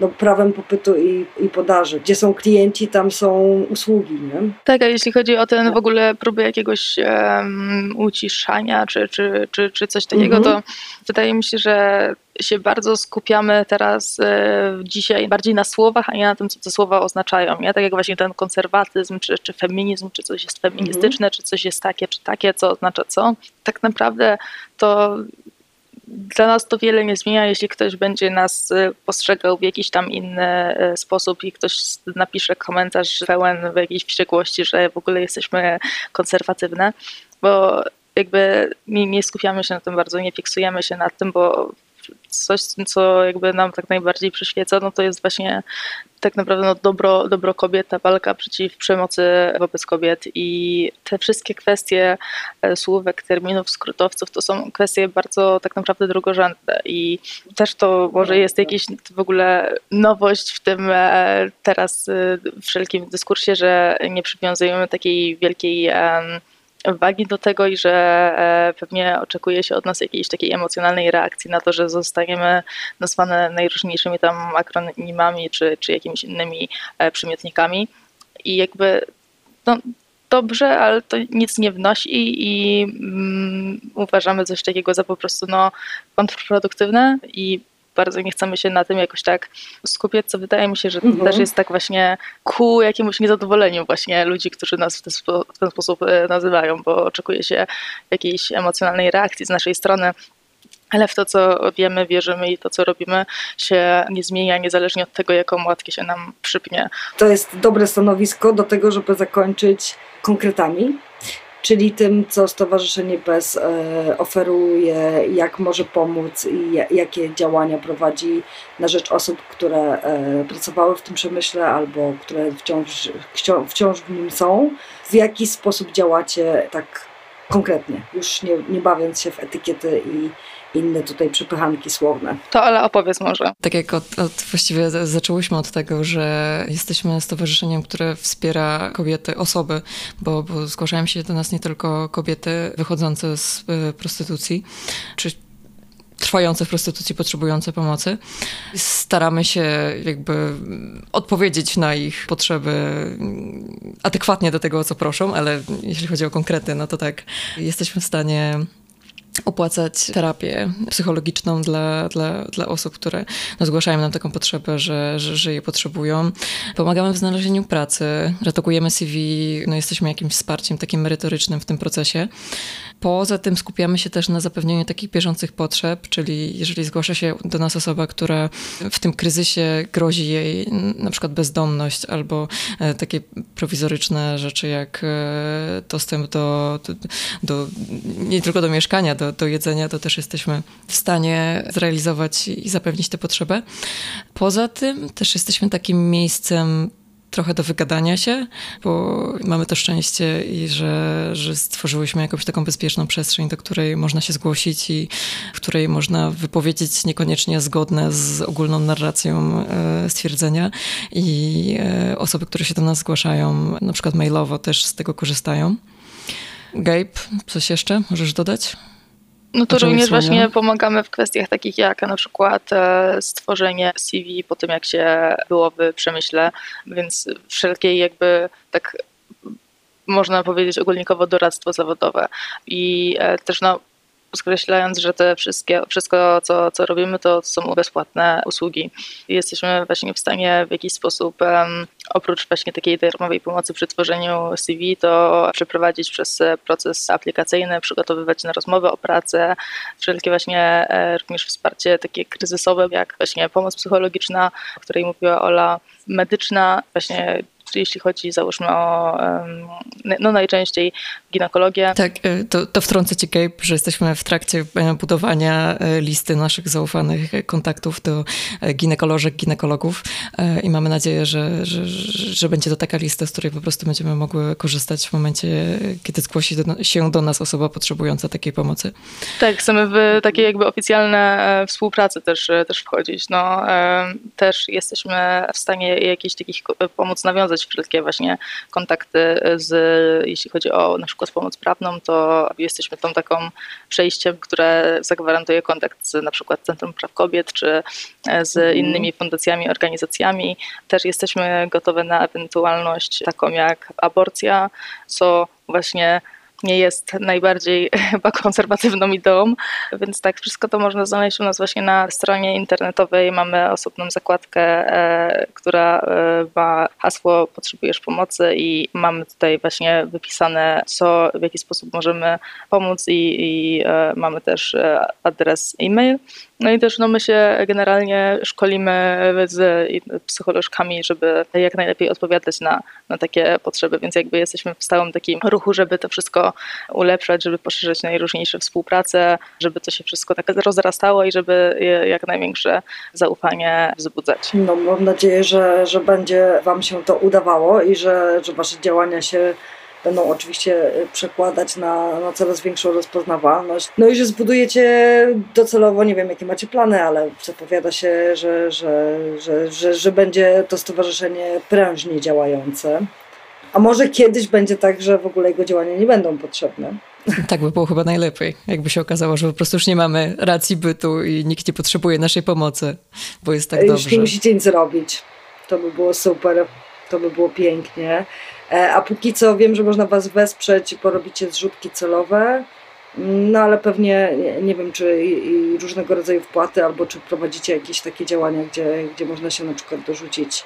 no, prawem popytu i, i podaży. Gdzie są klienci, tam są usługi. Nie? Tak, a jeśli chodzi o ten w ogóle próby jakiegoś um, uciszania czy, czy, czy, czy coś takiego, mhm. to wydaje mi się, że się bardzo skupiamy teraz e, dzisiaj bardziej na słowach, a nie na tym, co te słowa oznaczają. Nie? Tak jak właśnie ten konserwatyzm, czy, czy feminizm, czy coś jest feministyczne, mhm. czy coś jest takie, czy takie, co oznacza co. Tak naprawdę to dla nas to wiele nie zmienia, jeśli ktoś będzie nas y, postrzegał w jakiś tam inny y, sposób i ktoś napisze komentarz pełen w jakiejś wściekłości, że w ogóle jesteśmy konserwatywne, bo jakby nie, nie skupiamy się na tym bardzo, nie fiksujemy się nad tym, bo coś, co jakby nam tak najbardziej przyświeca, no to jest właśnie tak naprawdę no, dobro, dobro kobiet, ta walka przeciw przemocy wobec kobiet. I te wszystkie kwestie e, słówek, terminów, skrótowców to są kwestie bardzo tak naprawdę drugorzędne. I też to może jest jakiś w ogóle nowość w tym e, teraz e, wszelkim dyskursie, że nie przywiązujemy takiej wielkiej wagi do tego i że e, pewnie oczekuje się od nas jakiejś takiej emocjonalnej reakcji na to, że zostaniemy nazwane najróżniejszymi tam akronimami czy, czy jakimiś innymi e, przymiotnikami. I jakby no, dobrze, ale to nic nie wnosi i mm, uważamy coś takiego za po prostu no, kontrproduktywne i bardzo nie chcemy się na tym jakoś tak skupiać, co wydaje mi się, że mhm. też jest tak właśnie ku jakiemuś niezadowoleniu właśnie ludzi, którzy nas w ten, w ten sposób e, nazywają, bo oczekuje się jakiejś emocjonalnej reakcji z naszej strony ale w to, co wiemy, wierzymy i to, co robimy, się nie zmienia, niezależnie od tego, jaką łatkę się nam przypnie. To jest dobre stanowisko do tego, żeby zakończyć konkretami czyli tym, co Stowarzyszenie BES e, oferuje, jak może pomóc i jakie działania prowadzi na rzecz osób, które e, pracowały w tym przemyśle albo które wciąż, wciąż w nim są. W jaki sposób działacie tak konkretnie, już nie, nie bawiąc się w etykiety i inne tutaj przypychanki słowne. To ale opowiedz może. Tak jak od, od, właściwie zaczęłyśmy od tego, że jesteśmy stowarzyszeniem, które wspiera kobiety, osoby, bo, bo zgłaszają się do nas nie tylko kobiety wychodzące z y, prostytucji, czy trwające w prostytucji, potrzebujące pomocy. Staramy się jakby odpowiedzieć na ich potrzeby adekwatnie do tego, o co proszą, ale jeśli chodzi o konkrety, no to tak, jesteśmy w stanie opłacać terapię psychologiczną dla, dla, dla osób, które no, zgłaszają nam taką potrzebę, że, że, że je potrzebują. Pomagamy w znalezieniu pracy, redagujemy CV, no, jesteśmy jakimś wsparciem takim merytorycznym w tym procesie. Poza tym skupiamy się też na zapewnieniu takich bieżących potrzeb, czyli jeżeli zgłasza się do nas osoba, która w tym kryzysie grozi jej na przykład bezdomność albo e, takie prowizoryczne rzeczy jak e, dostęp do, do, do nie tylko do mieszkania, do, do jedzenia, to też jesteśmy w stanie zrealizować i zapewnić tę potrzebę. Poza tym też jesteśmy takim miejscem trochę do wygadania się, bo mamy to szczęście i że, że stworzyłyśmy jakąś taką bezpieczną przestrzeń, do której można się zgłosić i w której można wypowiedzieć niekoniecznie zgodne z ogólną narracją e, stwierdzenia i e, osoby, które się do nas zgłaszają, na przykład mailowo też z tego korzystają. Gabe, coś jeszcze możesz dodać? No to również właśnie pomagamy w kwestiach takich jak na przykład e, stworzenie CV po tym, jak się było w przemyśle, więc wszelkiej jakby tak można powiedzieć ogólnikowo doradztwo zawodowe. I e, też no, skreślając, że te wszystkie, wszystko, co, co robimy, to są bezpłatne usługi. Jesteśmy właśnie w stanie w jakiś sposób, um, oprócz właśnie takiej darmowej pomocy przy tworzeniu CV, to przeprowadzić przez proces aplikacyjny, przygotowywać na rozmowę o pracę, wszelkie właśnie e, również wsparcie takie kryzysowe, jak właśnie pomoc psychologiczna, o której mówiła Ola, medyczna, właśnie jeśli chodzi załóżmy o no najczęściej ginekologię. Tak, e, to, to wtrącę Cię Gabe, że jesteśmy w trakcie e, budowania e, listy naszych zaufanych kontaktów do ginekolożek, ginekologów i mamy nadzieję, że, że, że będzie to taka lista, z której po prostu będziemy mogły korzystać w momencie, kiedy zgłosi do, się do nas osoba potrzebująca takiej pomocy. Tak, chcemy w takie jakby oficjalne współpracy też, też wchodzić. No, też jesteśmy w stanie jakiś takich pomóc nawiązać nawiązać wszelkie właśnie kontakty z, jeśli chodzi o na przykład pomoc prawną, to jesteśmy tą taką przejściem, które zagwarantuje kontakt z na przykład Centrum Praw Kobiet, czy z mhm. innymi fundacjami, organizacjami. Też jesteśmy gotowe na ewentualność taką jak aborcja, co właśnie nie jest najbardziej chyba konserwatywną ideą, więc tak, wszystko to można znaleźć u nas właśnie na stronie internetowej. Mamy osobną zakładkę, e, która e, ma hasło potrzebujesz pomocy i mamy tutaj właśnie wypisane, co, w jaki sposób możemy pomóc i, i e, mamy też adres e-mail. No i też no, my się generalnie szkolimy z psycholożkami, żeby jak najlepiej odpowiadać na, na takie potrzeby, więc jakby jesteśmy w stałym takim ruchu, żeby to wszystko ulepszać, żeby poszerzać najróżniejsze współprace, żeby to się wszystko tak rozrastało i żeby jak największe zaufanie wzbudzać. No mam nadzieję, że, że będzie Wam się to udawało i że, że Wasze działania się będą oczywiście przekładać na, na coraz większą rozpoznawalność. No i że zbudujecie docelowo, nie wiem jakie macie plany, ale zapowiada się, że, że, że, że, że będzie to stowarzyszenie prężnie działające. A może kiedyś będzie tak, że w ogóle jego działania nie będą potrzebne. Tak by było chyba najlepiej, jakby się okazało, że po prostu już nie mamy racji bytu i nikt nie potrzebuje naszej pomocy, bo jest tak już dobrze. Już nie musicie nic zrobić. To by było super, to by było pięknie. E, a póki co wiem, że można Was wesprzeć, porobicie zrzutki celowe, no ale pewnie nie, wiem, czy i, różnego rodzaju wpłaty, albo czy prowadzicie jakieś takie działania, gdzie, gdzie można się na przykład dorzucić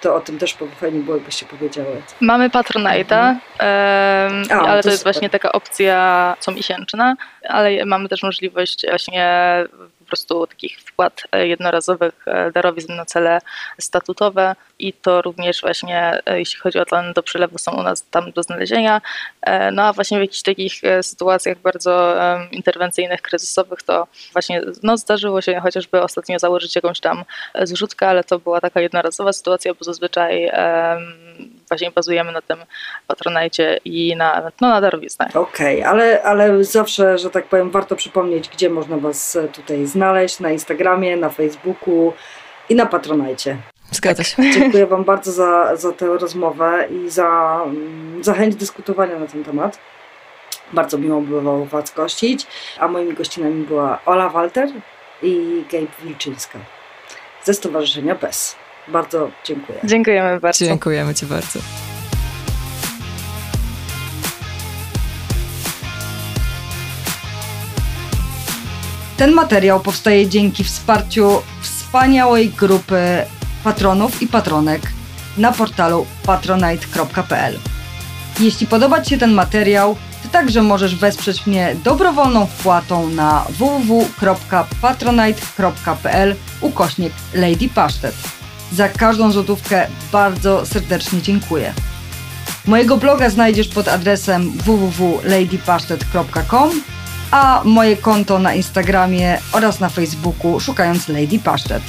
to o tym też fajnie było, jakbyście powiedziały. Mamy Patronite'a, mhm. um, ale to, to jest super. właśnie taka opcja comiesięczna, ale mamy też możliwość właśnie po prostu takich wpłat e, jednorazowych, e, darowizn na cele statutowe i to również właśnie, e, jeśli chodzi o ten do przelewu, są u nas tam do znalezienia. No a właśnie w jakichś takich sytuacjach bardzo interwencyjnych, kryzysowych, to właśnie no, zdarzyło się chociażby ostatnio założyć jakąś tam zrzutkę, ale to była taka jednorazowa sytuacja, bo zazwyczaj właśnie bazujemy na tym patronajcie i na, no, na darowiznach. Okej, okay, ale, ale zawsze, że tak powiem, warto przypomnieć, gdzie można Was tutaj znaleźć, na Instagramie, na Facebooku i na Patronajcie. Zgadza się. Tak, dziękuję Wam bardzo za, za tę rozmowę i za, za chęć dyskutowania na ten temat. Bardzo miło było Was gościć, a moimi gościnami była Ola Walter i Gabe Wilczyńska ze Stowarzyszenia BES. Bardzo dziękuję. Dziękujemy bardzo. Dziękujemy Ci bardzo. Ten materiał powstaje dzięki wsparciu wspaniałej grupy patronów i patronek na portalu patronite.pl. Jeśli podoba Ci się ten materiał, Ty także możesz wesprzeć mnie dobrowolną wpłatą na www.patronite.pl ukośnik Lady Pasztet. Za każdą złotówkę bardzo serdecznie dziękuję. Mojego bloga znajdziesz pod adresem www.ladypasztet.com, a moje konto na Instagramie oraz na Facebooku szukając Lady Pasztet.